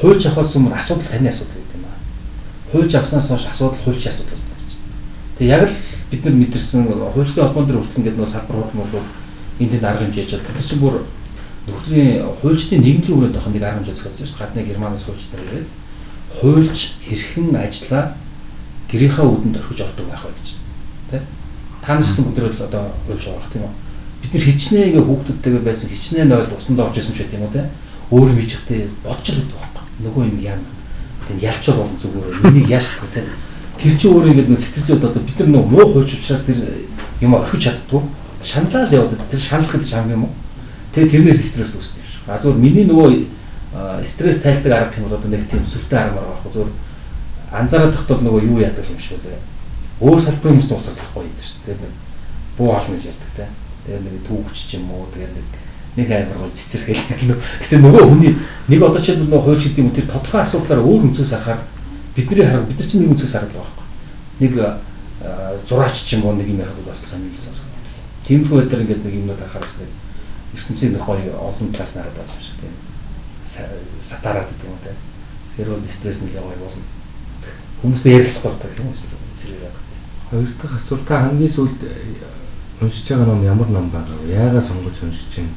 хуульч авахаас өмнө асуудал таны асуудал гэдэг юм аа. Хуульч авснаас хойш асуудал хуульч асуудал болж байна. Тэгээ яг л бид нар мэдэрсэн хуульчны холбоон дээр хүртэл ингээд нөгөө салбар хурд бол энэ тэнд арга хэмжээ хийж байгаа. Тэр чинь бүр нөхрийн хуульчдын нийгмийн өрөөнд авах нэг арга хэмжээ зохиолсон шүү дээ. Гадны германаас хуульч нар ирээд хуульч хэрхэн ажиллаа гэрийнхаа үдэнд орхиж ордог байх вэ гэж. Тэ? Та нарсан бүдрэл одоо хуульч байгаа тийм үү? Бид нар хичнээн ингээ хүүхдүүдтэйгээ байсан хичнээн ойлд усанд орж исэн ч гэдэг юм уу те? Өөр мижигтэй бодч л байдаг. Нөгөө юм яа. Тэн ялчвал бол зүгээр. Миний яаш те? Тэр чинь өөрөө ингээд нэг сэтгэл зүйд одоо бид нар нэг муу хуульч учраас тэр юм орхиж чаддгүй. Шаналал яваад тэр шаналх гэдэг шам юм уу? Тэгээ тэрнээс стресс үүсдэг шүү. А зөв миний нөгөө стресс тайлдаг арга юм бол одоо нэг тийм сүртэй арга марга байхгүй зөв анзаараад тахт бол нөгөө юу яадаг юм шиг үлээ. Өөр салбарын хүмүүс нууцлахгүй байдаг шүү дээ. Тэгээд буу олон гэж ярьдаг те. Тэгээд нэг түүхч ч юм уу тэгээд нэг нэг амар гол цэцэрхэл нэг. Гэтэ нөгөө хүний нэг одоо ч нөгөө хууль гэдэг юм тэр тодорхой асуудлаар өөр үнцээс харахаар бидний хараа бид нар чинь нэг үнцээс хараад байгаа байхгүй. Нэг зураач ч юм уу нэг юм ярих бас сонирхолтой сонсгоо. Тиймэрхүү байдлаар ингээд нэг юмнууд харахаас нэг ертөнцийн гоё олон талаас нараад байгаа юм шиг тийм. Сатараад гэдэг юм те. Тэр бол стресс нэг гоё болно. Хүмүүс ярих спорт гэх юм уу сэрэг. Хоёр дахь асуулт та хамгийн сүүлд уншиж байгаа ном ямар ном байгаа вэ? Яагаад сонгож уншиж чинь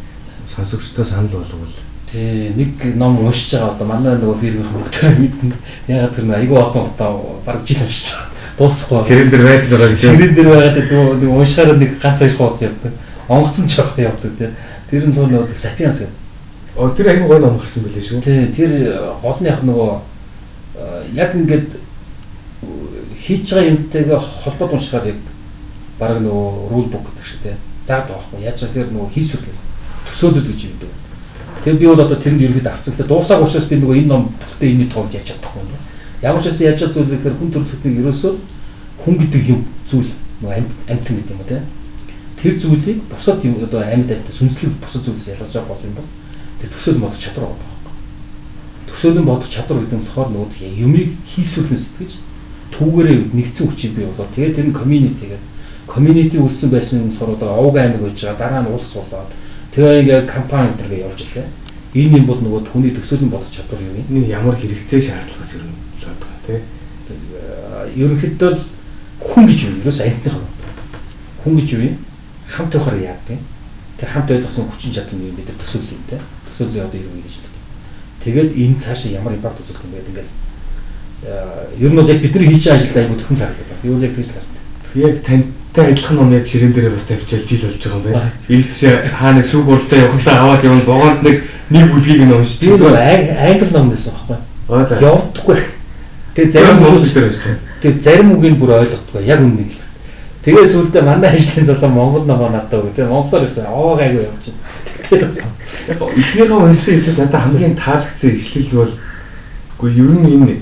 сонсогчдоо санал болговол Тий, нэг ном уншиж байгаа одоо манай нөгөө фирмийн хүмүүстээр мэднэ. Ягаад тэр айгүй олон удаа баг жил уншиж байгаа. Дуусахгүй. ширэн дээр байж байгаа гэж. Ширэн дээр байгаад нөгөө нэг уншихаараа нэг ганц хоёр хуудас явдаг. Онгоцон ч явах явдаг тий. Тэр нь нөгөө Sapiens гэдэг. Оо тэр айгүй гоё ном гарсан байлээ шүү. Тий, тэр гол нь яг нөгөө яг ингээд хийж байгаа юмтэйгээ холбоод уншихаар яг баг нөгөө rule book гэдэг шиг тий. Заадаг байхгүй. Яаж гэхээр нөгөө хийсвэрлэл төсөөлөл гэж юм дээ. Тэгээд би бол одоо тэрэнд ерөөд авцагтай дуусаагүй учраас би нөгөө энэ ном бүтээ энийг тоолж яаж чадахгүй юм. Ямар ч байсан яаж зүйл гэхээр хүн төрөлхтний ерөөсөө хүн гэдэг юм зүйл нөгөө амьтан гэдэг юм те. Тэр зүйлийг бусад юм одоо амьд амьтан сүнслэг бусад зүйлээс ялгаж авах бол юм бол тэр төсөөлөн бодох чадвар байхгүй. Төсөөлөн бодох чадвар гэдэг нь болохоор нөгөө юмыг хийсвэрлэн сэтгэж түүгээрээ нэгдсэн хүчийг бий болоо. Тэгээд тэр нь community-гээ community үүссэн байсан болохоор одоо овг аймаг байж байгаа дараа нь улс болоод Тэгээ ингээ компани энэ явж илээ. Энэ юм бол нөгөө хүний төсөөлийн бодох чадвар юм? Энэ ямар хэрэгцээ шаардлагаас ер нь болоод байгаа тийм. Ерөнхийдөө хүн гэж юу? Ерөөс амьтных юм. Хүн гэж юу? Хамт байхаар яадаг юм? Тэг хамт ойлгосон хүчин чадал нь бид нар төсөөлөл юм те. Төсөөлөл одоо юу гэж хэлдэг. Тэгээд энэ цаашаа ямар импакт үзүүлэх юм бэ гэдэг ер нь бол яг бидний хийж байгаа ажилд аягүй төхөн харагдаад байна. Юу яг тэгж харагдав. Яг танд Тэ адилхан ном яг ширээн дээр бас тавьчихэл жил болж байгаа юм байна. Ийш тийш хаа нэг шүүх уралдаа явахтаа аваад явна богоонд нэг нэг бүлгийг нь уншиж. Тэр бол англи ном байсан байхгүй. Аа за. Явдаггүй. Тэгээ зарим монгол дээр уншиж. Тэгээ зарим үгийг бүр ойлгохгүй яг үнэ л. Тэгээ сүлдээ манай ажлын залуу монгол номоо надад өгөө. Тэгээ монголоор байсан. Аа гайгүй явж байна. Яг эхнийхээ уншсан хэсэг надад хамгийн таалагдсан ишлэл бол үгүй ер нь энэ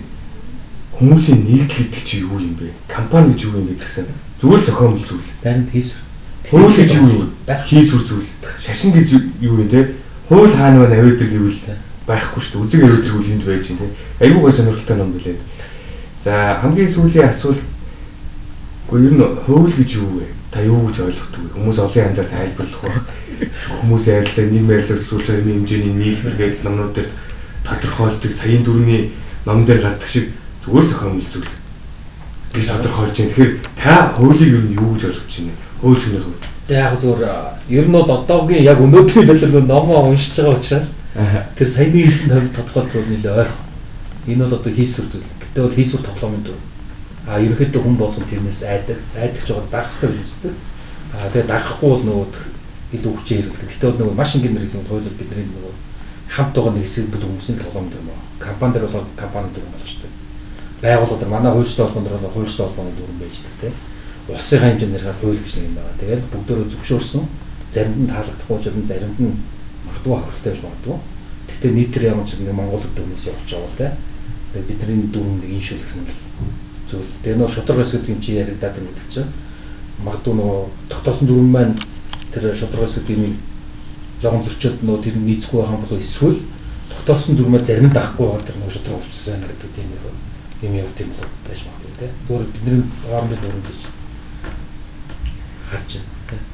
хүмүүсийн нийтлэл гэдэг чи юу юм бэ? Компани гэж юу юм бэ гэсэн Зүгээр зохиомжл зүйл. Баримт хийсвэр. Хууль гэж юу юм? Хийсвэр зүйл. Шашин гэж юу юм те? Хууль хаана байна авиадаг гэвэл байхгүй шүү дээ. Үзэг авиадаг үл энд байж юм те. Айгүй гой сонирхолтой ном билээ. За хамгийн сүүлийн асуулт Гэхдээ ер нь хууль гэж юу вэ? Та юу гэж ойлгодог вэ? Хүмүүс олон янзаар тайлбарлах байх. Хүмүүсийн харилцаа, нийгмийн харилцааг суулж байгаа юм хэмжээний нийлбэр гэдэг номнууд дээр тодорхойлдог саяын дөрөвний ном дээр гардаг шиг зүгээр зохиомжл зүйл гэж тодорхойлж байна. Тэгэхээр та хуулийг ер нь юу гэж ойлгож байна? Хууль хүний хувьд. Тэгээ яг зүгээр ер нь бол одоогийн яг өнөөдрийн байдлаар номоо уншиж байгаа учраас тэр саяны хэлсэн тавь тодорхойлт нэлээ ойрхон. Энэ бол одоо хийсвэр зүйл. Гэтэ бол хийсвэр тоглоомын дүр. А ерөөхдөө хүн болгон тэрнээс айдаг. Айдаг ч бол хэрэгтэй гэж үздэг. А тэгээ дагахгүй бол нөгөө илүү хүчээр хэрэглэдэг. Гэтэ бол нөгөө маш ингийн хэрэглэн хуулиуд бидний нөгөө хамт байгаа нэг хэсэг бүл хүмүүсийн тоглоом дүр мөн. Компани дээр бол компани дүр болчтой байгууллагууд нар манай хуульчтай холбоонд бол хуульчтай холбооны дүрэн байж байгаа тийм. Улсын хэмжээгээр хууль гэж нэг юм байна. Тэгээд бүгдөө зөвшөөрсөн заримд нь таалагдахгүй ч юм заримд нь магадгүй хавралтай байж магадгүй. Гэхдээ нийтээр ямар ч нэг Монгол хүмүүс явж байгаа л тийм. Тэгээд бидний дүрэн нэг иншүүл гэсэн зүйл. Тэгээд нөө шоторгоос гэдэг юм чи яригадаад байна гэдэг чинь магадгүй нөгөө тогтоосон дүрэн маань тэр шоторгоос гэдэг юм жоохон зөрчөөд нөгөө тэр нийцэхгүй байгаа бол эсвэл тогтоосон дүрмээ зарим дахгүй байгаа тэр нөгөө шоторгоо өвчсөн гэдэг тийм нэг юм юм бол байж магадгүй тийм. Зүгээр бидний хоорондын дүрэн гэж харж байна.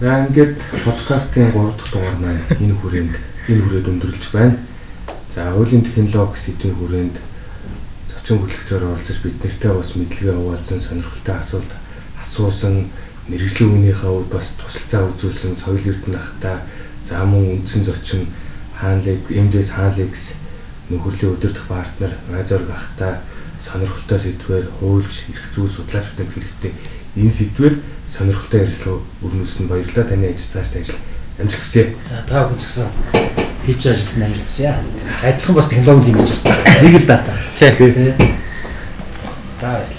За ингээд подкастын 3 дахь дугаар маань энэ хүрээнд энэ хүрээд өндөрлөж байна. За хуулийн технологи сэдвийн хүрээнд зочин хөтлөгчөөр оролцож бид нартай бас мэдлэгээ хуваалцсан сонирхолтой асуулт асуусан мэрэгжлийн үнийхээ хувьд бас тусалцаа үзүүлсэн соёл эрдэнэ ахта за мөн үндсэн зочин хаанлыг MDS хаанлыгс нөхөрлийн өдөртөх партнер Азорг ахта сонирхолтой сэдвээр хуульч эрх зүй судлаач бүтээх хэрэгтэй. Энэ сэдвээр сонирхолтой ярилцлага өрнүүлсэн баярлалаа. Таны ажил цааш ажил амжилт хүсье. За та бүхэн ч гэсэн хийж ажилтны амжилт хүсье. Адилхан бас технологи юм хийж байна. Нэг л дата. Тий. За баярлалаа.